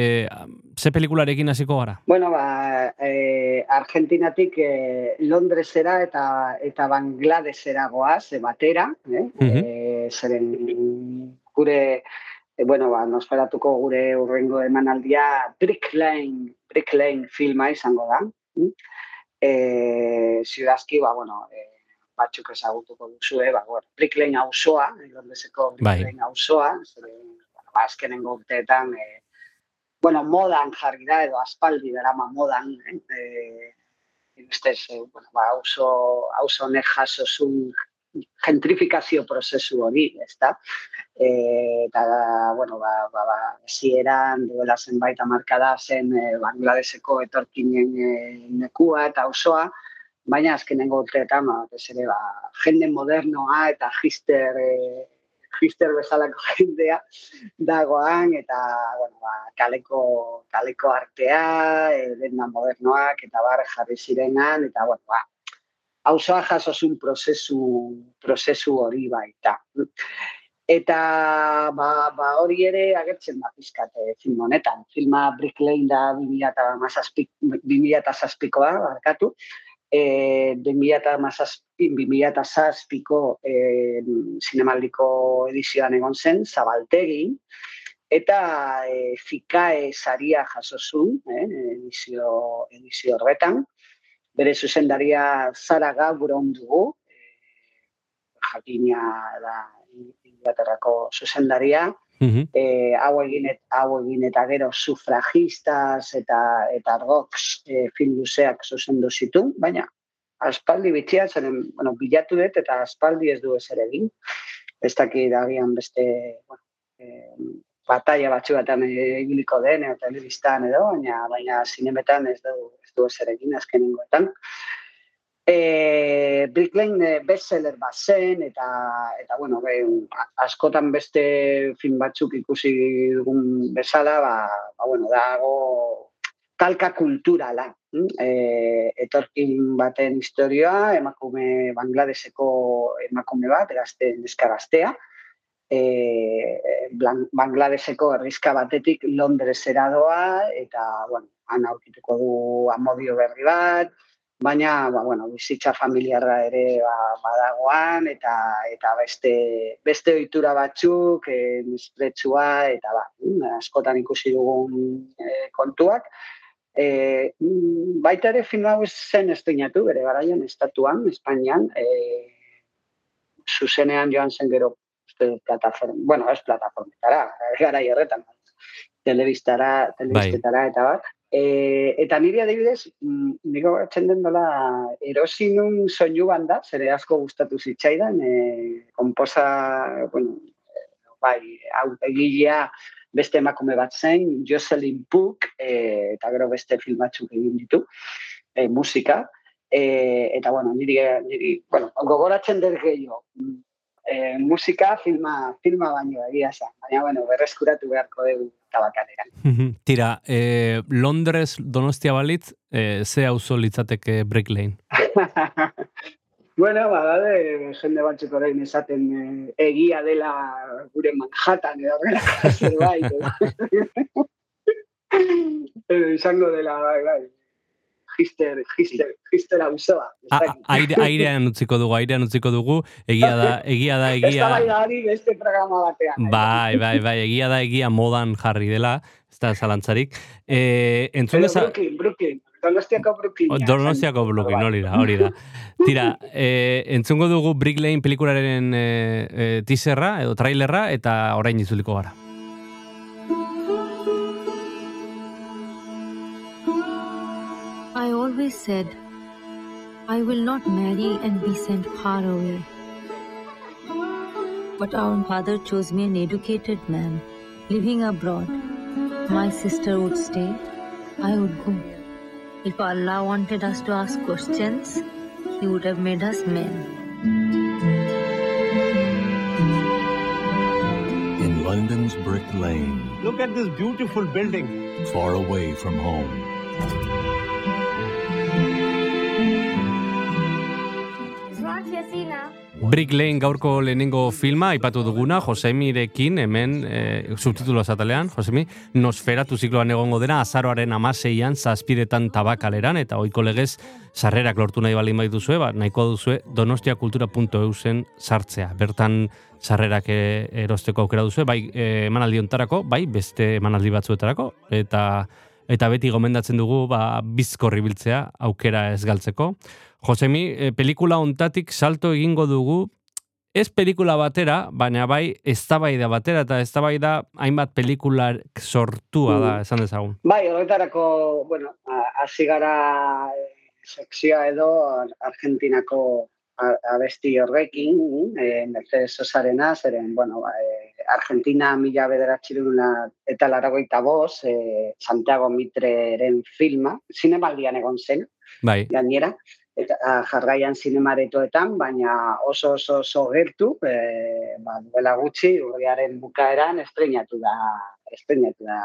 ze pelikularekin hasiko gara? Bueno, ba, e, Argentinatik e, Londresera eta eta Bangladesera goaz, e, batera, eh? Mhm. e, zeren gure, e, bueno, ba, nosferatuko gure urrengo emanaldia Brick Lane, Brick Lane filma izango da. mm? E, ziudazki, ba, bueno, e, batzuk ezagutuko duzue, ba, bueno, Brick Lane auzoa, Londreseko Brick Bai. Auzoa, ba, azkenengo urteetan, e, bueno, modan jarri da, edo aspaldi darama modan, eh? e, ustez, e, bueno, ba, auzo, auzo honek jaso zuen gentrifikazio prozesu hori, ezta? E, eta, bueno, ba, ba, ba, zieran, duela zenbait amarkada zen e, Bangladeseko etorkinen e, nekua eta auzoa, baina azkenengo urteetan, ba, ere, ba, jende modernoa eta gister, e, gister bezalako (laughs) jendea dagoan, eta, bueno, ba, kaleko, kaleko artea, e, denda modernoak, eta bar jarri zirenan, eta, bueno, ba, hauzoa jasosun prozesu, prozesu hori baita. Eta ba, ba hori ere agertzen da pizkate film honetan. Filma Brick Lane da 2007koa, barkatu. E, 2007ko e, zinemaldiko edizioan egon zen, zabaltegi, eta e, fikae saria jasozun, eh, edizio, edizio horretan, bere zuzendaria zara gaur dugu, e, jakina da Inglaterrako zuzendaria, Mhm. e, hau egin hau egin eta gero sufragistas eta eta rox e, film luzeak zuzendu zituen, baina aspaldi bitxia zeren, bueno, bilatu dut eta aspaldi ez du ezer egin. Ez dagian beste, bueno, e, batalla batzu batan egiliko den, edo telebistan edo, baina, baina zinemetan ez du, ez du ezer egin azkenengoetan. E, Brick Lane bestseller bat zen, eta, eta bueno, be, askotan beste film batzuk ikusi dugun bezala, ba, ba bueno, dago talka kulturala. hm? E, etorkin baten historioa, emakume Bangladeseko emakume bat, gazte, neska gaztea, e, Bangladeseko herrizka batetik Londresera doa, eta, bueno, han aurkituko du amodio berri bat, baina ba, bueno, bizitza familiarra ere ba, badagoan eta eta beste beste ohitura batzuk eh eta ba, mm, askotan ikusi dugun eh, kontuak mm, baita ere film hau zen esteinatu bere garaian estatuan Espainian eh zuzenean joan zen gero uste plataforma, bueno, ez plataformetara, garai horretan, telebistara, telebistetara eta bat. E, eta niri adibidez, mm, niko gatzen den dola, erosi nun soinu banda, zere asko gustatu zitzaidan, e, komposa, bueno, eh, bai, hau egilea beste emakume bat zen, Jocelyn Puck, e, eta gero beste film batzuk egin ditu, e, musika, e, eta bueno, niri, niri bueno, gogoratzen dut gehiago, e, musika filma, filma baino egia esan, baina bueno, berreskuratu beharko dugu tabakaneran. Mhm. Tira, eh, Londres donostia balitz, eh, ze auzo litzateke Brick Lane? (laughs) Bueno, badade, jende batzuk orain esaten eh, egia dela gure Manhattan edo horrela (laughs) zerbait. edo. (laughs) Edo izango dela, bai, bai. Gister, gister, gister auzoa. A, aire, airean utziko dugu, airean utziko dugu, egia da, egia da, Ez egia... da bai hori beste programa batean. Bai, bai, bai, egia da, egia modan jarri dela, ez da zalantzarik. Eh, entzun Edo deza... Brooklyn, Brooklyn. Donostiako Brooklyn. Donostiako Brooklyn, hori da, hori da. (laughs) Tira, eh, entzungo dugu Brick Lane pelikularen eh, eh, teaserra edo trailerra eta orain itzuliko gara. Always said, I will not marry and be sent far away. But our father chose me an educated man, living abroad. My sister would stay, I would go. If Allah wanted us to ask questions, He would have made us men. In London's Brick Lane, Look at this beautiful building. far away from home. Brick Lane gaurko lehenengo filma, aipatu duguna, Josemirekin, hemen, e, subtitulo azatalean, Josemi, Nosferatu zikloan egongo dena, azaroaren amaseian, zazpiretan tabakaleran, eta oiko legez, sarrerak lortu nahi baldin baituzue, ba, nahiko duzue donostiakultura.eu zen sartzea. Bertan, sarrerak e, erosteko aukera duzue, bai e, emanaldi ontarako, bai beste emanaldi batzuetarako, eta eta beti gomendatzen dugu ba, bizkorri biltzea aukera ez galtzeko. Josemi, e, pelikula ontatik salto egingo dugu, ez pelikula batera, baina bai eztabaida batera, eta eztabaida hainbat pelikula sortua da, esan dezagun. Bai, horretarako, bueno, hasi gara eh, sekzioa edo Argentinako abesti horrekin, eh, Mercedes Sosarena, zeren, bueno, ba, eh, Argentina mila bederatxiruna eta laragoita boz, eh, Santiago Mitreren filma, zinemaldian egon zen, Bai. gainera, eta ah, jarraian zinemaretoetan, baina oso oso oso gertu, e, ba, duela gutxi, urriaren bukaeran estrenatu da, estrenatu da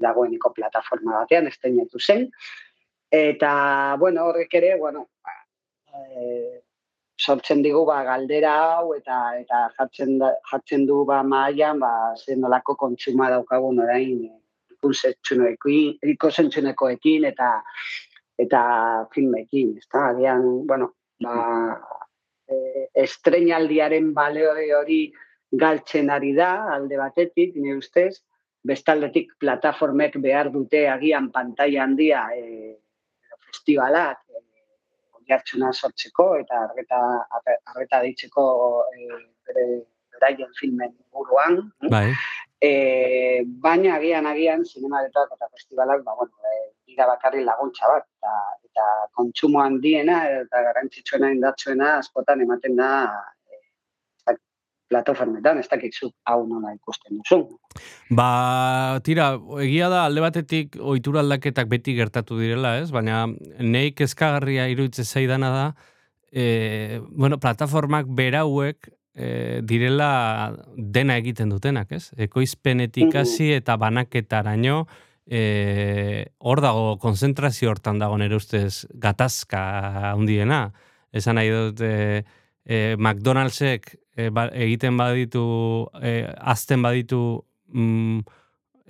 dagoeneko plataforma batean, estrenatu zen. Eta, bueno, horrek ere, bueno, e, sortzen digu ba, galdera hau eta eta jartzen, da, jartzen du ba, maian ba, zen nolako kontsuma daukagun orain ikusentzuneko ikusentzuneko eta eta filmekin, ezta? Agian, bueno, ba, e, estreinaldiaren baleo hori galtzen ari da, alde batetik, nire ustez, bestaldetik plataformek behar dute agian pantaila handia e, festivalak, e, jartxuna sortzeko eta arreta, arreta ditzeko e, bere beraien filmen buruan. Bai. E, baina agian agian zinemaretak eta festivalak ba, bueno, e, dira bakarri laguntza bat eta, eta kontsumo handiena eta garrantzitsuena indartsuena askotan ematen da e, plataformetan, ez dakit zu hau nola ikusten duzu. Ba, tira, egia da alde batetik ohitura aldaketak beti gertatu direla, ez? Baina nei kezkagarria iruditzen zaidana da, e, bueno, plataformak berauek e, direla dena egiten dutenak, ez? Ekoizpenetik hasi eta banaketaraino e, hor dago konzentrazio hortan dago nere ustez gatazka handiena. Esan nahi dut e, e, McDonald'sek e, ba, egiten baditu e, azten baditu mm,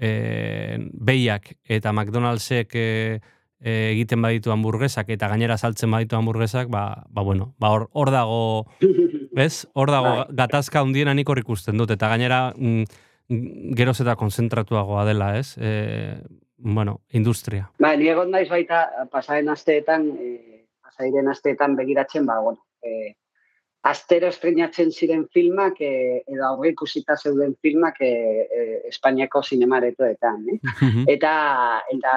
e, behiak eta McDonald'sek e, e, egiten baditu hamburguesak eta gainera saltzen baditu hamburguesak, ba, ba bueno, ba hor, hor dago (laughs) bez? Hor dago Bai. gatazka hundiena nik hor ikusten dut, eta gainera mm, geroz eta konzentratuagoa dela, ez? E, bueno, industria. Ba, ni egon naiz baita pasaren asteetan, e, pasaren asteetan begiratzen, ba, bueno, e, astero estrenatzen ziren filmak, e, edo aurre ikusita zeuden filmak e, e, Espainiako zinemaretoetan, eh? eta, eta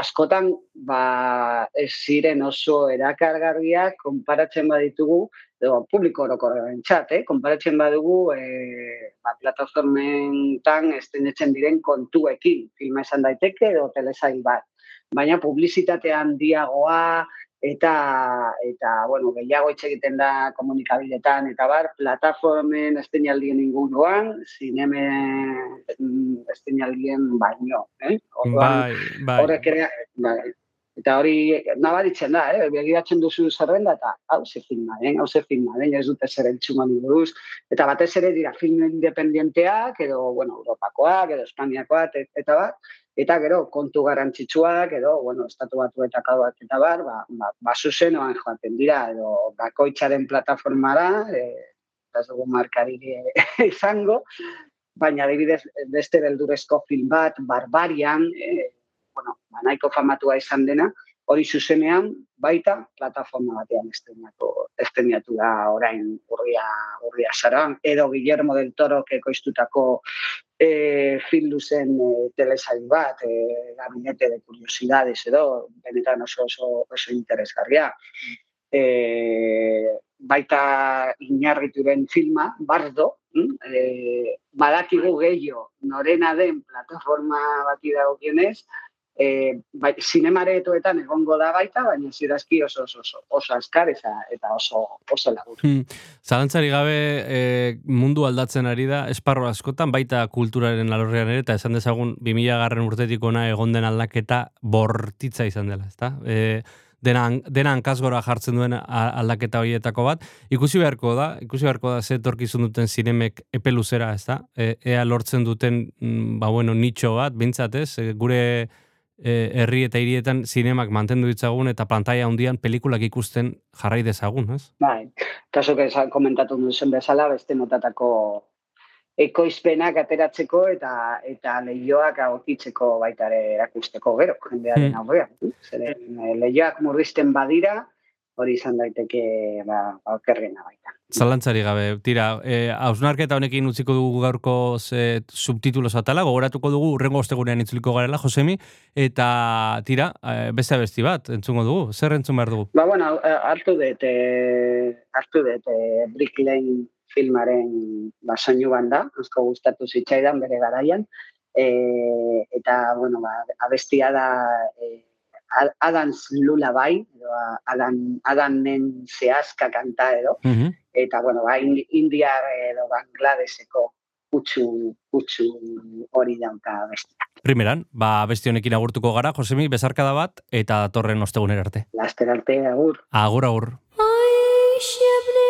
askotan, ba, ez ziren oso erakargarriak, konparatzen baditugu, edo publiko orokorren txat, eh? konparatzen badugu e, ba, plataformentan estrenetzen diren kontuekin, filma esan daiteke edo telesail bat. Baina publizitatean diagoa, eta eta bueno, gehiago hitz egiten da komunikabidetan eta bar, plataformen esteinaldien inguruan, zineme mm, esteinaldien baino, eh? Bai, bai. Horrek ere, bai, Eta hori nabaritzen da, eh? begiratzen duzu zerrenda eta hau ze filma, eh? hau ze filma, eh? ez dute zer entzuman buruz. Eta batez ere dira film independienteak, edo, bueno, Europakoak, edo Espainiakoak, et- eta bat, eta gero kontu garrantzitsuak, edo, bueno, estatu batu eta bat eta bar, ba, ba, ba zuzenoan joaten dira, edo bakoitzaren plataformara, eta ez dugu markarik (laughs) izango, baina adibidez beste beldurezko film bat, Barbarian, eh, bueno, ba, nahiko famatua izan dena, hori zuzenean baita plataforma batean estrenatu, estrenatu da orain urria, urria zaran, edo Guillermo del Toro ekoiztutako e, fildu zen e, telesail bat, e, gabinete de curiosidades edo, benetan oso, oso, oso interesgarria. E, baita inarrituren filma, Bardo, e, badakigu gehiago norena den plataforma bati dagokionez, e, bai, zinemaretoetan egongo da baita, baina zirazki oso oso oso, oso askar eta, eta oso oso lagur. Hmm. Zalantzari gabe e, mundu aldatzen ari da, esparro askotan, baita kulturaren alorrean ere, eta esan dezagun 2000 garren urtetik ona egon den aldaketa bortitza izan dela, ezta? E, dena, hankazgora jartzen duen aldaketa horietako bat. Ikusi beharko da, ikusi beharko da ze etorkizun duten zinemek epe luzera, ezta? E, ea lortzen duten, mm, ba bueno, nitxo bat, bintzat ez, e, gure herri eta hirietan zinemak mantendu ditzagun eta pantalla handian pelikulak ikusten jarrai dezagun, ez? Bai, kaso komentatu duzen bezala, beste notatako ekoizpenak ateratzeko eta eta leioak agokitzeko baita ere erakusteko gero, jendearen Hmm. aurrean. Zeren eh, leioak murrizten badira, hori izan daiteke ba, okerrena baita. Zalantzari gabe, tira, e, hausnarketa honekin utziko dugu gaurko ze subtitulos atala, gogoratuko dugu urrengo ostegunean itzuliko garela, Josemi, eta tira, e, beste abesti bat, entzungo dugu, zer entzun behar dugu? Ba, bueno, eh, hartu dut, eh, hartu dut eh, Brick Lane filmaren ba, soinu banda, asko gustatu zitzaidan bere garaian, eh, eta, bueno, ba, abestia da eh, Adans Lullaby, bai, edo Adan, Adanen zehazka kanta edo, mm -hmm. eta, bueno, ba, india edo Bangladeseko utxu, utxu hori dauka bestia. Primeran, ba, beste honekin agurtuko gara, Josemi, bezarkada bat, eta torren ostegunera arte. Laster arte, agur. Agur, agur. Ai,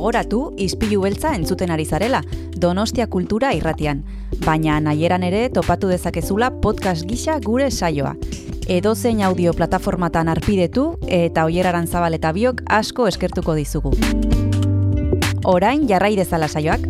Gogoratu ispilu beltza entzuten ari zarela, Donostia Kultura irratian, baina nahieran ere topatu dezakezula podcast gisa gure saioa. Edozein audio plataformatan arpidetu eta oieraran zabal eta biok asko eskertuko dizugu. Orain jarrai dezala saioak.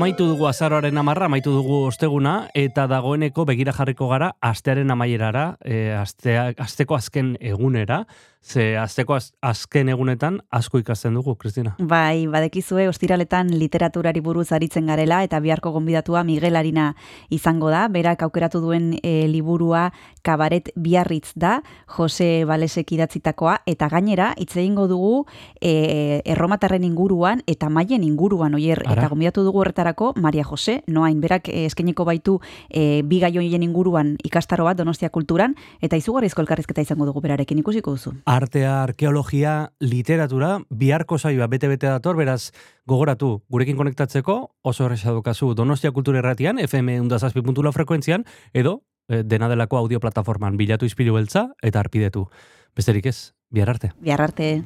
Amaitu dugu azaroaren amarra, amaitu dugu osteguna, eta dagoeneko begira jarriko gara astearen amaierara, e, astea, asteko azken egunera, ze asteko az, azken egunetan asko ikasten dugu, Kristina. Bai, badekizue ostiraletan literaturari buruz aritzen garela eta biharko gonbidatua Miguel Arina izango da. Berak aukeratu duen e, liburua Kabaret Biarritz da, Jose Balesek idatzitakoa eta gainera hitz egingo dugu e, erromatarren inguruan eta maien inguruan oier Ara. eta gonbidatu dugu horretarako Maria Jose, noain berak e, eskainiko baitu e, bi gai hoien inguruan ikastaro bat Donostia kulturan eta izugarrizko elkarrizketa izango dugu berarekin ikusiko duzu. Artea, arkeologia, literatura, biharko saioa bete-bete dator, beraz, gogoratu, gurekin konektatzeko, oso erresa dukazu Donostia Kultura Erratian, FM undazazpi.la frekuentzian, edo eh, dena delako audio plataforman bilatu izpilu beltza eta arpidetu. Besterik ez, bihar arte. Bihar arte.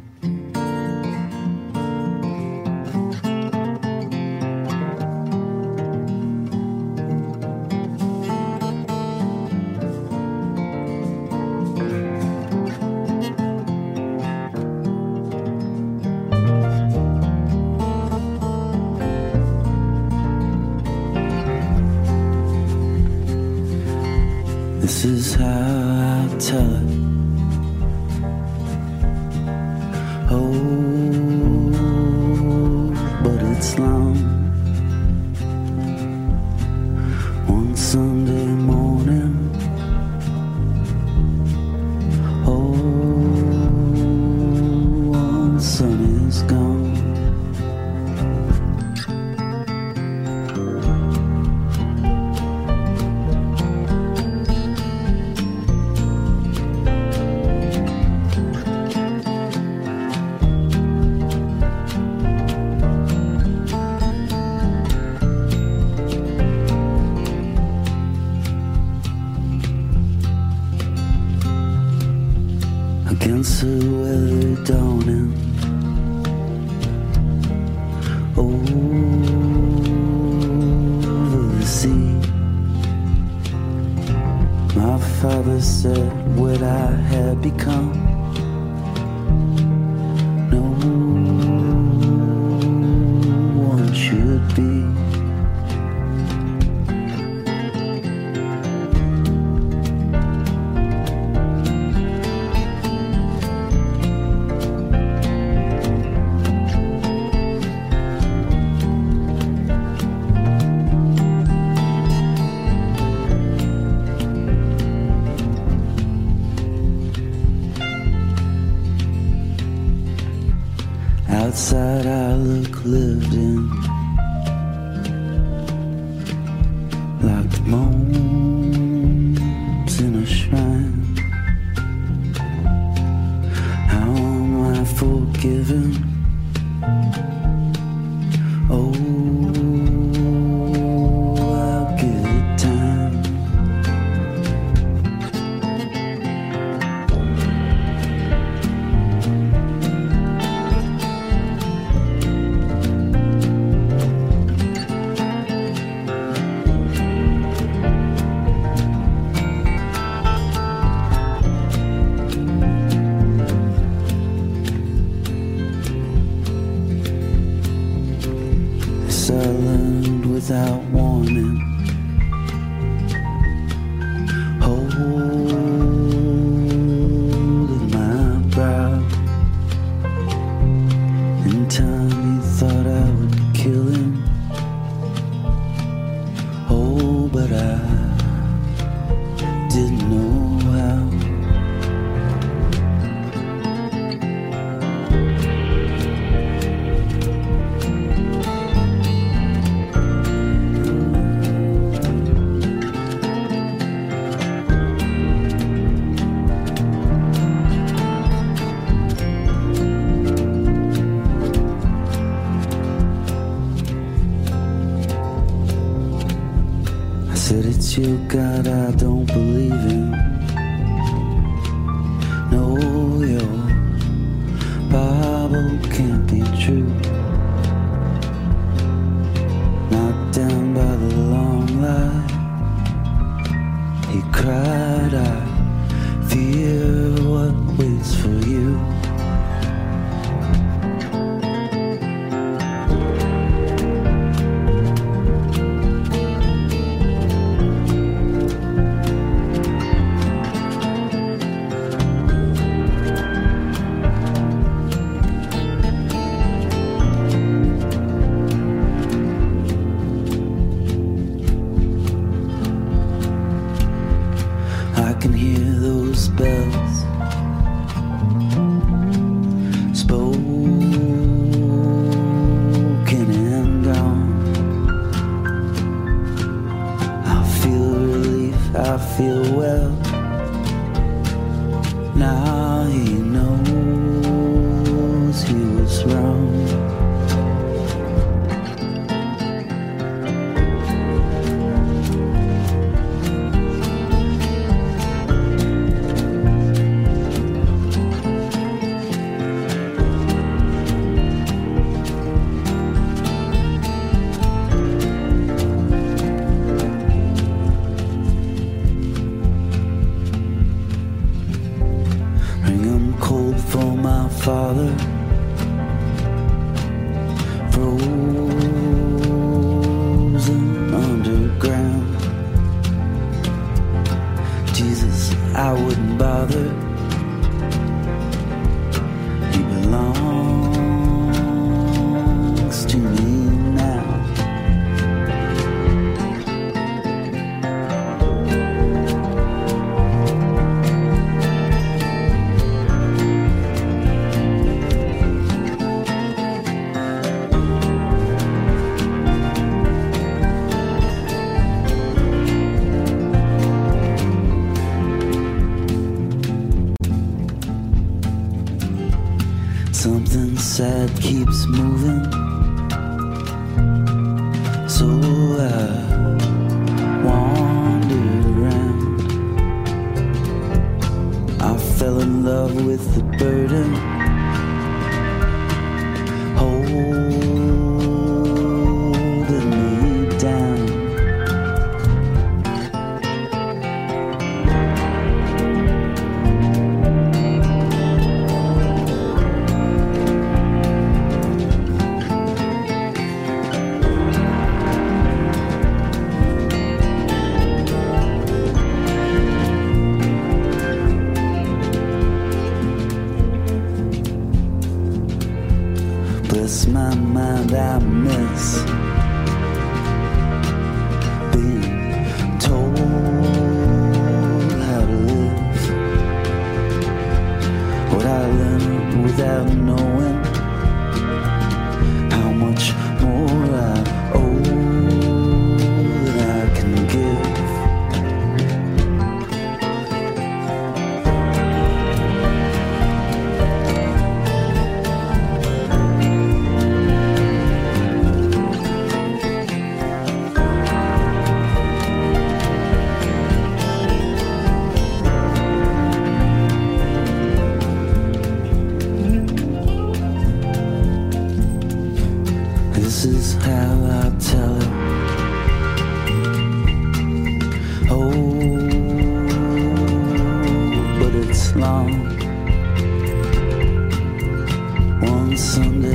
someday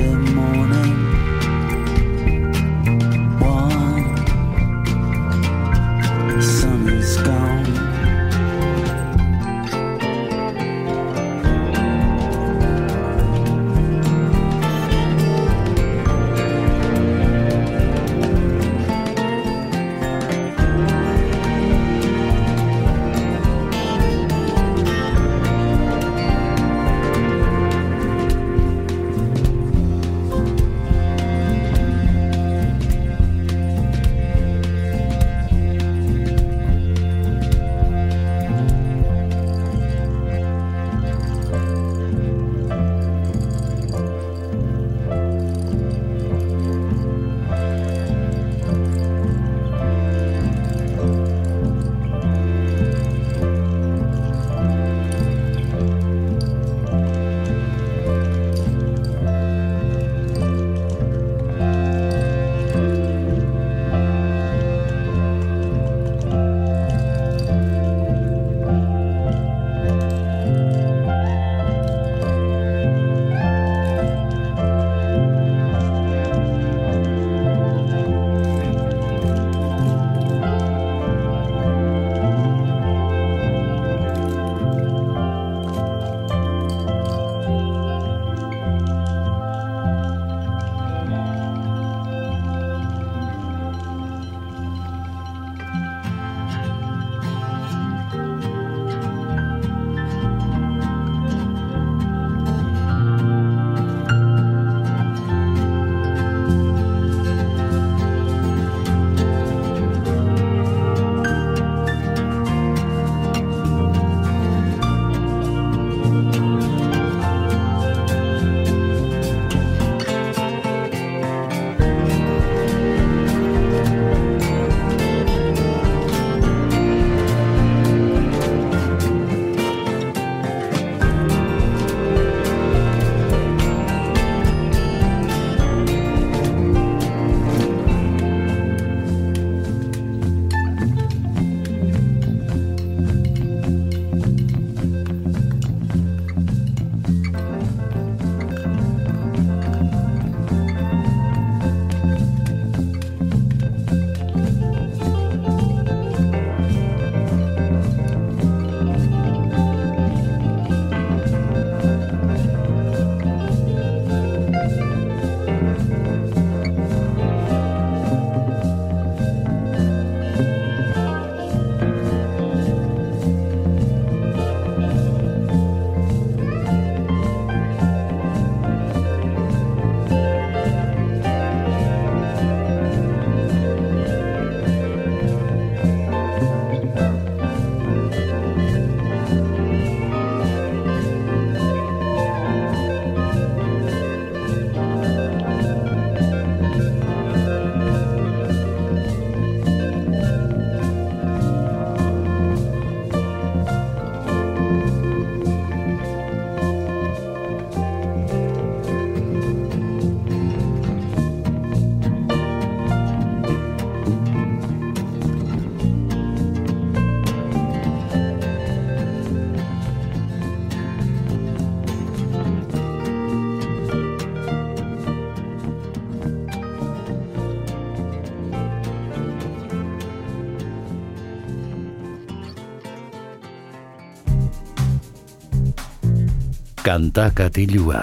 Kanta katilua.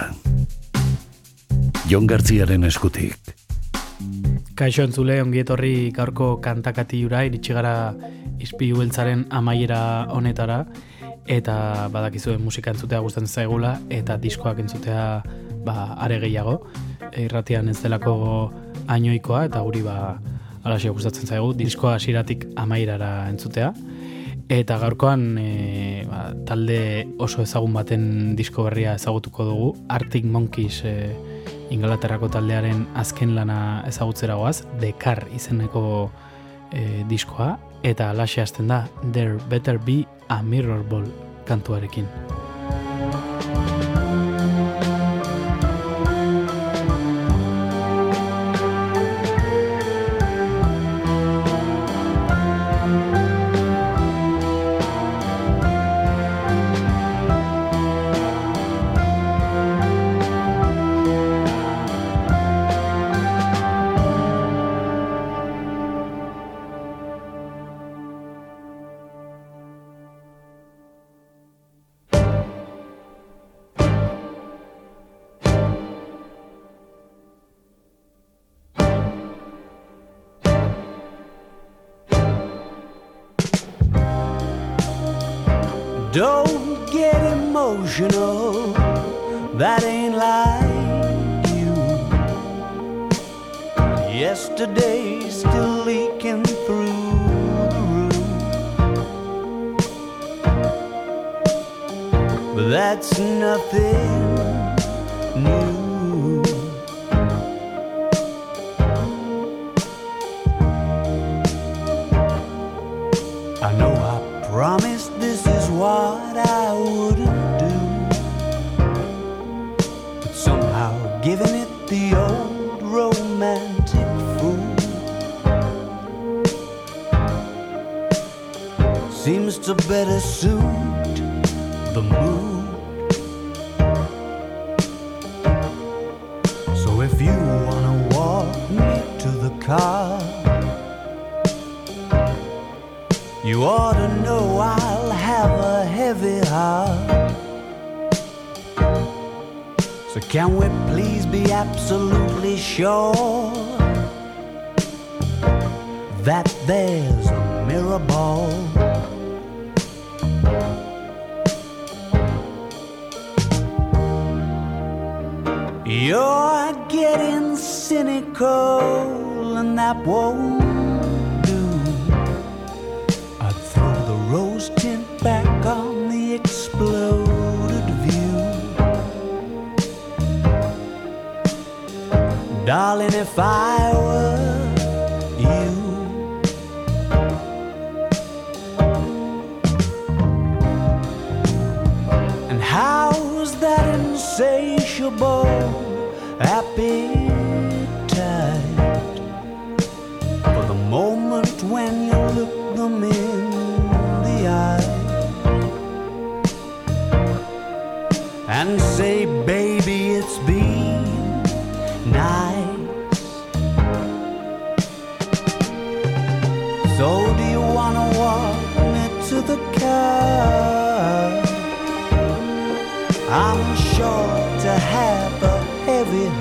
Jon Gartziaren eskutik. Kaixo entzule, ongi etorri gaurko kantakatiura, iritsi gara izpilu beltzaren amaiera honetara, eta badakizuen musika entzutea gustatzen zaigula, eta diskoak entzutea ba, are gehiago. Irratian ez delako ainoikoa, eta guri ba, alaxe gustatzen zaigu, diskoa hasieratik amaierara entzutea. Eta gaurkoan e, ba, talde oso ezagun baten disko berria ezagutuko dugu, Arctic Monkeys e, Ingalaterrako taldearen azken lana ezagutzera goaz, Dekar izeneko e, diskoa, eta alaxe hasten da, There Better Be a Mirror Ball kantuarekin.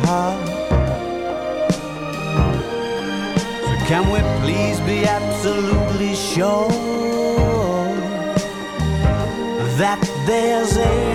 Heart. So can we please be absolutely sure that there's a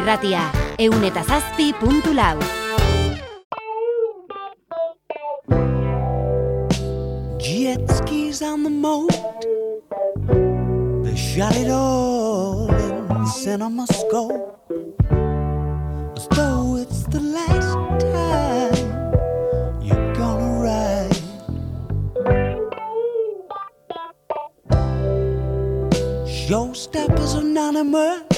Irratia, eun eta zazpi puntu lau. Jet skis on the moat. They shot it all in cinema scope. As though it's the last time you're gonna ride. Showstoppers Anonymous.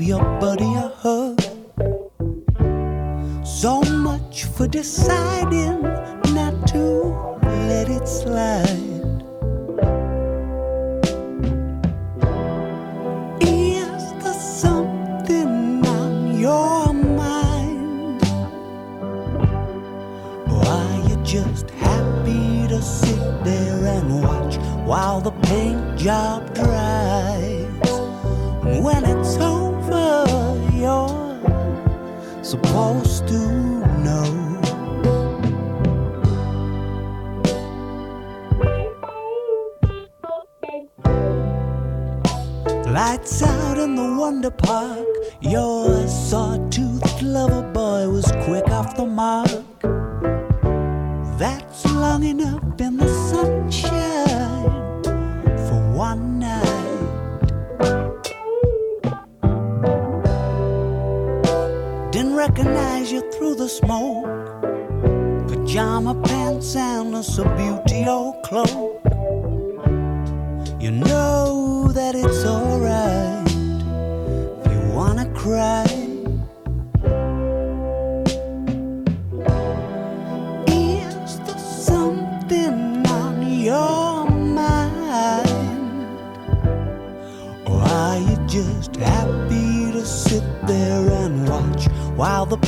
Give your buddy a hug. So much for deciding not to let it slide. Is there something on your mind? Or are you just happy to sit there and watch while the paint job dries? When it's supposed to know. Lights out in the Wonder Park. Your sawtooth lover boy was quick off the mark. That's long enough in the sunshine for one through the smoke. Pajama pants and a Subutio cloak. You know that it's alright if you wanna cry. Is there something on your mind? Or are you just happy to sit there and watch while the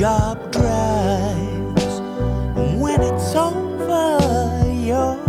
job dries? And when it's over, you're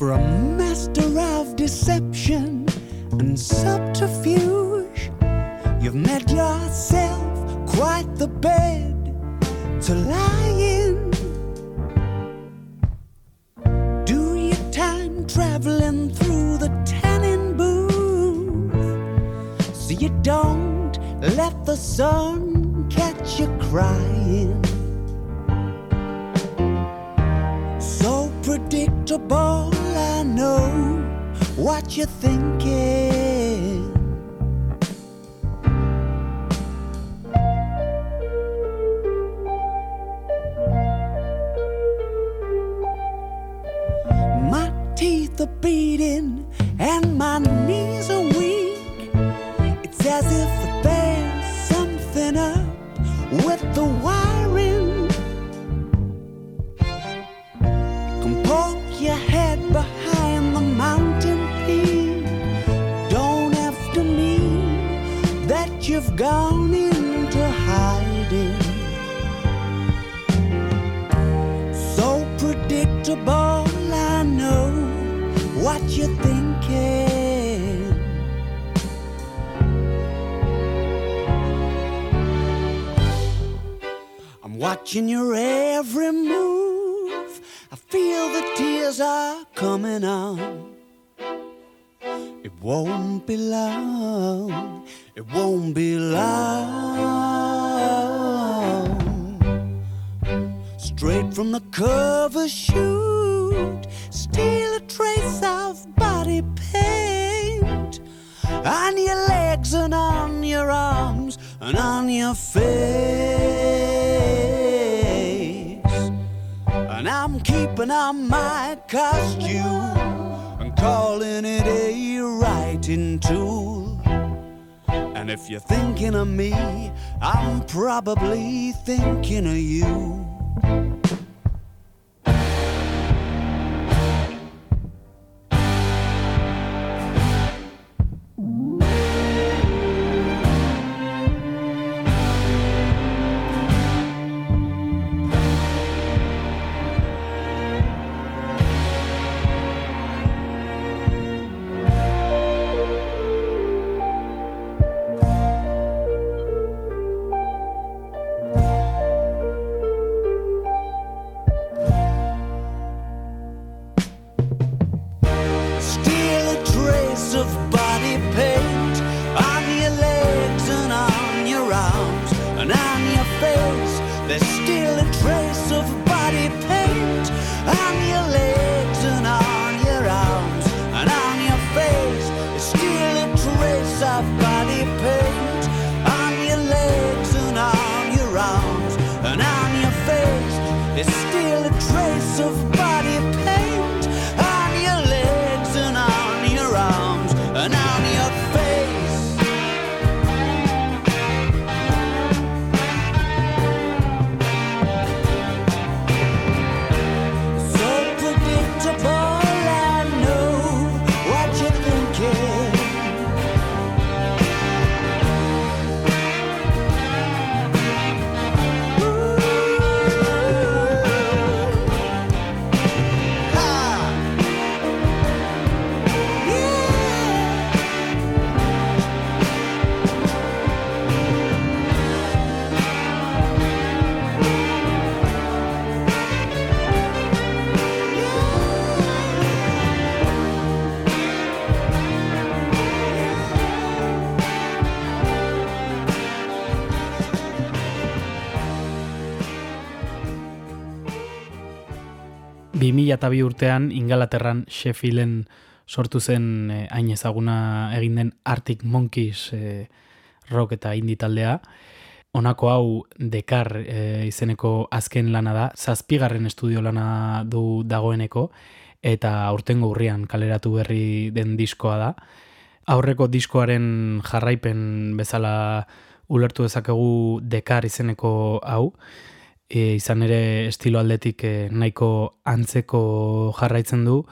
For a master of deception and subterfuge, you've made yourself quite the bed to lie in. Do your time traveling through the tanning booth so you don't Let the sun catch you crying. Predictable, I know what you're thinking. 2002 urtean Ingalaterran Sheffielden sortu zen eh, hain ezaguna egin den Arctic Monkeys eh, rock eta indie taldea. Honako hau Dekar eh, izeneko azken lana da, zazpigarren estudio lana du dagoeneko eta aurtengo urrian kaleratu berri den diskoa da. Aurreko diskoaren jarraipen bezala ulertu dezakegu Dekar izeneko hau e, izan ere estilo aldetik e, nahiko antzeko jarraitzen du,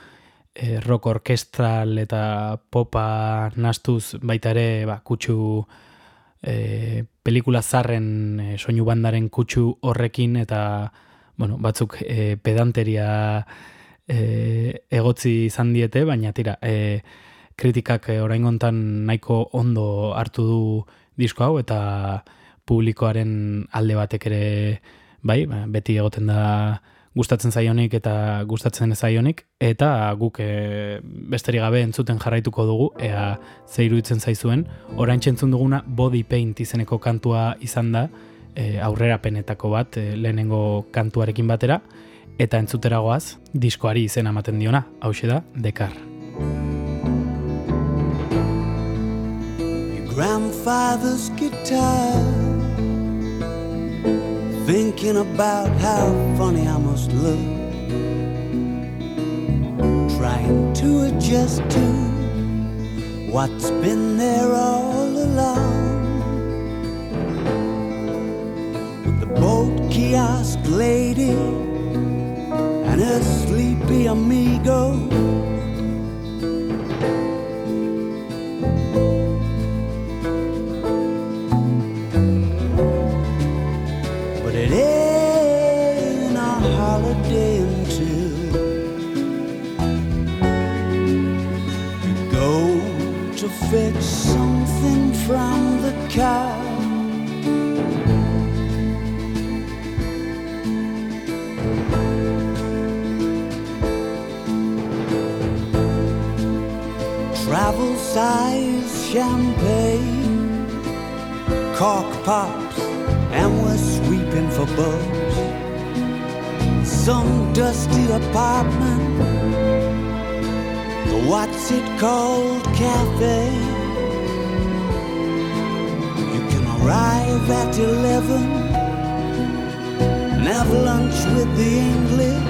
e, rock orkestral eta popa nastuz baita ere ba, kutsu e, pelikula zarren e, soinu bandaren kutsu horrekin eta bueno, batzuk e, pedanteria e, egotzi izan diete, baina tira, e, kritikak e, orain gontan nahiko ondo hartu du disko hau eta publikoaren alde batek ere bai, ba, beti egoten da gustatzen zaionik eta gustatzen zaionik, eta guk e, besterik gabe entzuten jarraituko dugu, ea ze iruditzen zaizuen, orain txentzun duguna Body Paint izeneko kantua izan da, e, aurrerapenetako bat e, lehenengo kantuarekin batera, eta entzuteragoaz diskoari izena ematen diona, hause da, Dekar. grandfather's guitar Thinking about how funny I must look. Trying to adjust to What's been there all along. With the boat kiosk lady And her sleepy amigo Ain't a holiday until you go to fetch something from the car. Travel size champagne, cork pops and for bugs. Some dusty apartment, the what's it called cafe. You can arrive at 11 and have lunch with the English.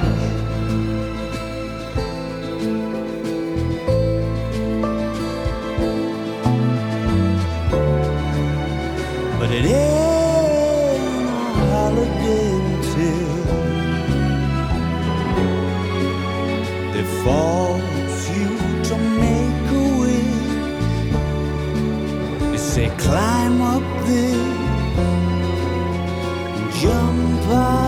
But it ain't for you to make a way. You say climb up there, jump up.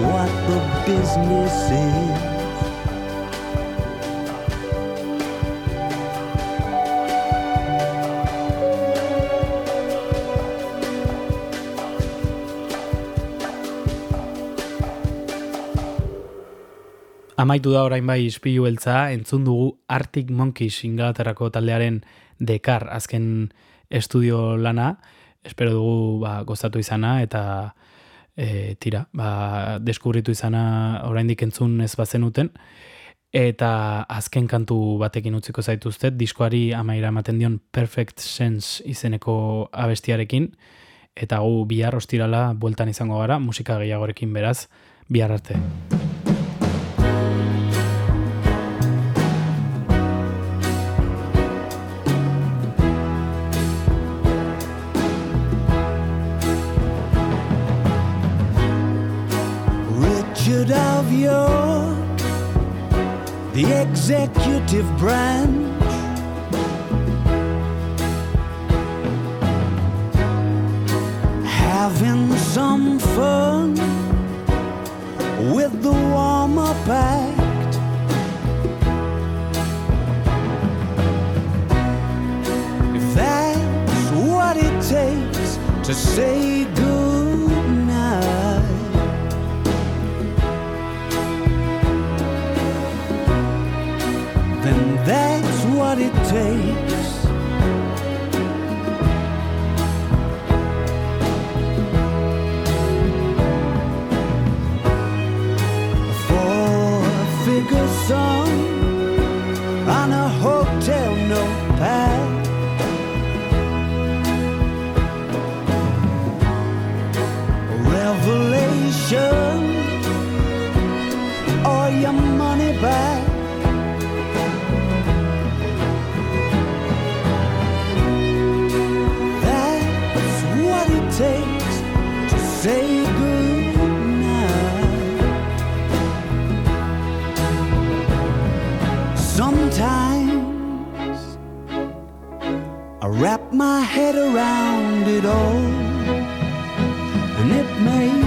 what the business is. Amaitu da orain bai ispilu beltza, entzun dugu Arctic Monkeys ingalaterako taldearen dekar azken estudio lana. Espero dugu ba, gozatu izana eta e, tira, ba, deskubritu izana oraindik entzun ez bazenuten, eta azken kantu batekin utziko zaituztet, diskoari amaira ematen dion Perfect Sense izeneko abestiarekin, eta gu bihar ostirala bueltan izango gara, musika gehiagorekin beraz, bihar arte. of York, the executive branch. Having some fun with the warm up act. If that's what it takes to say goodbye. That's what it takes. Four figure song on a hotel notepad. A Revelation or your money back. Wrap my head around it all, and it makes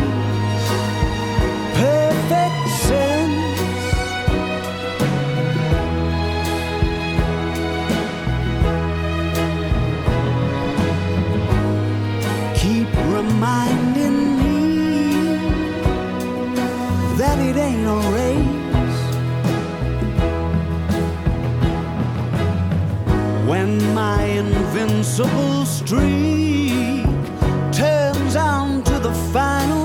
my invincible streak turns on to the final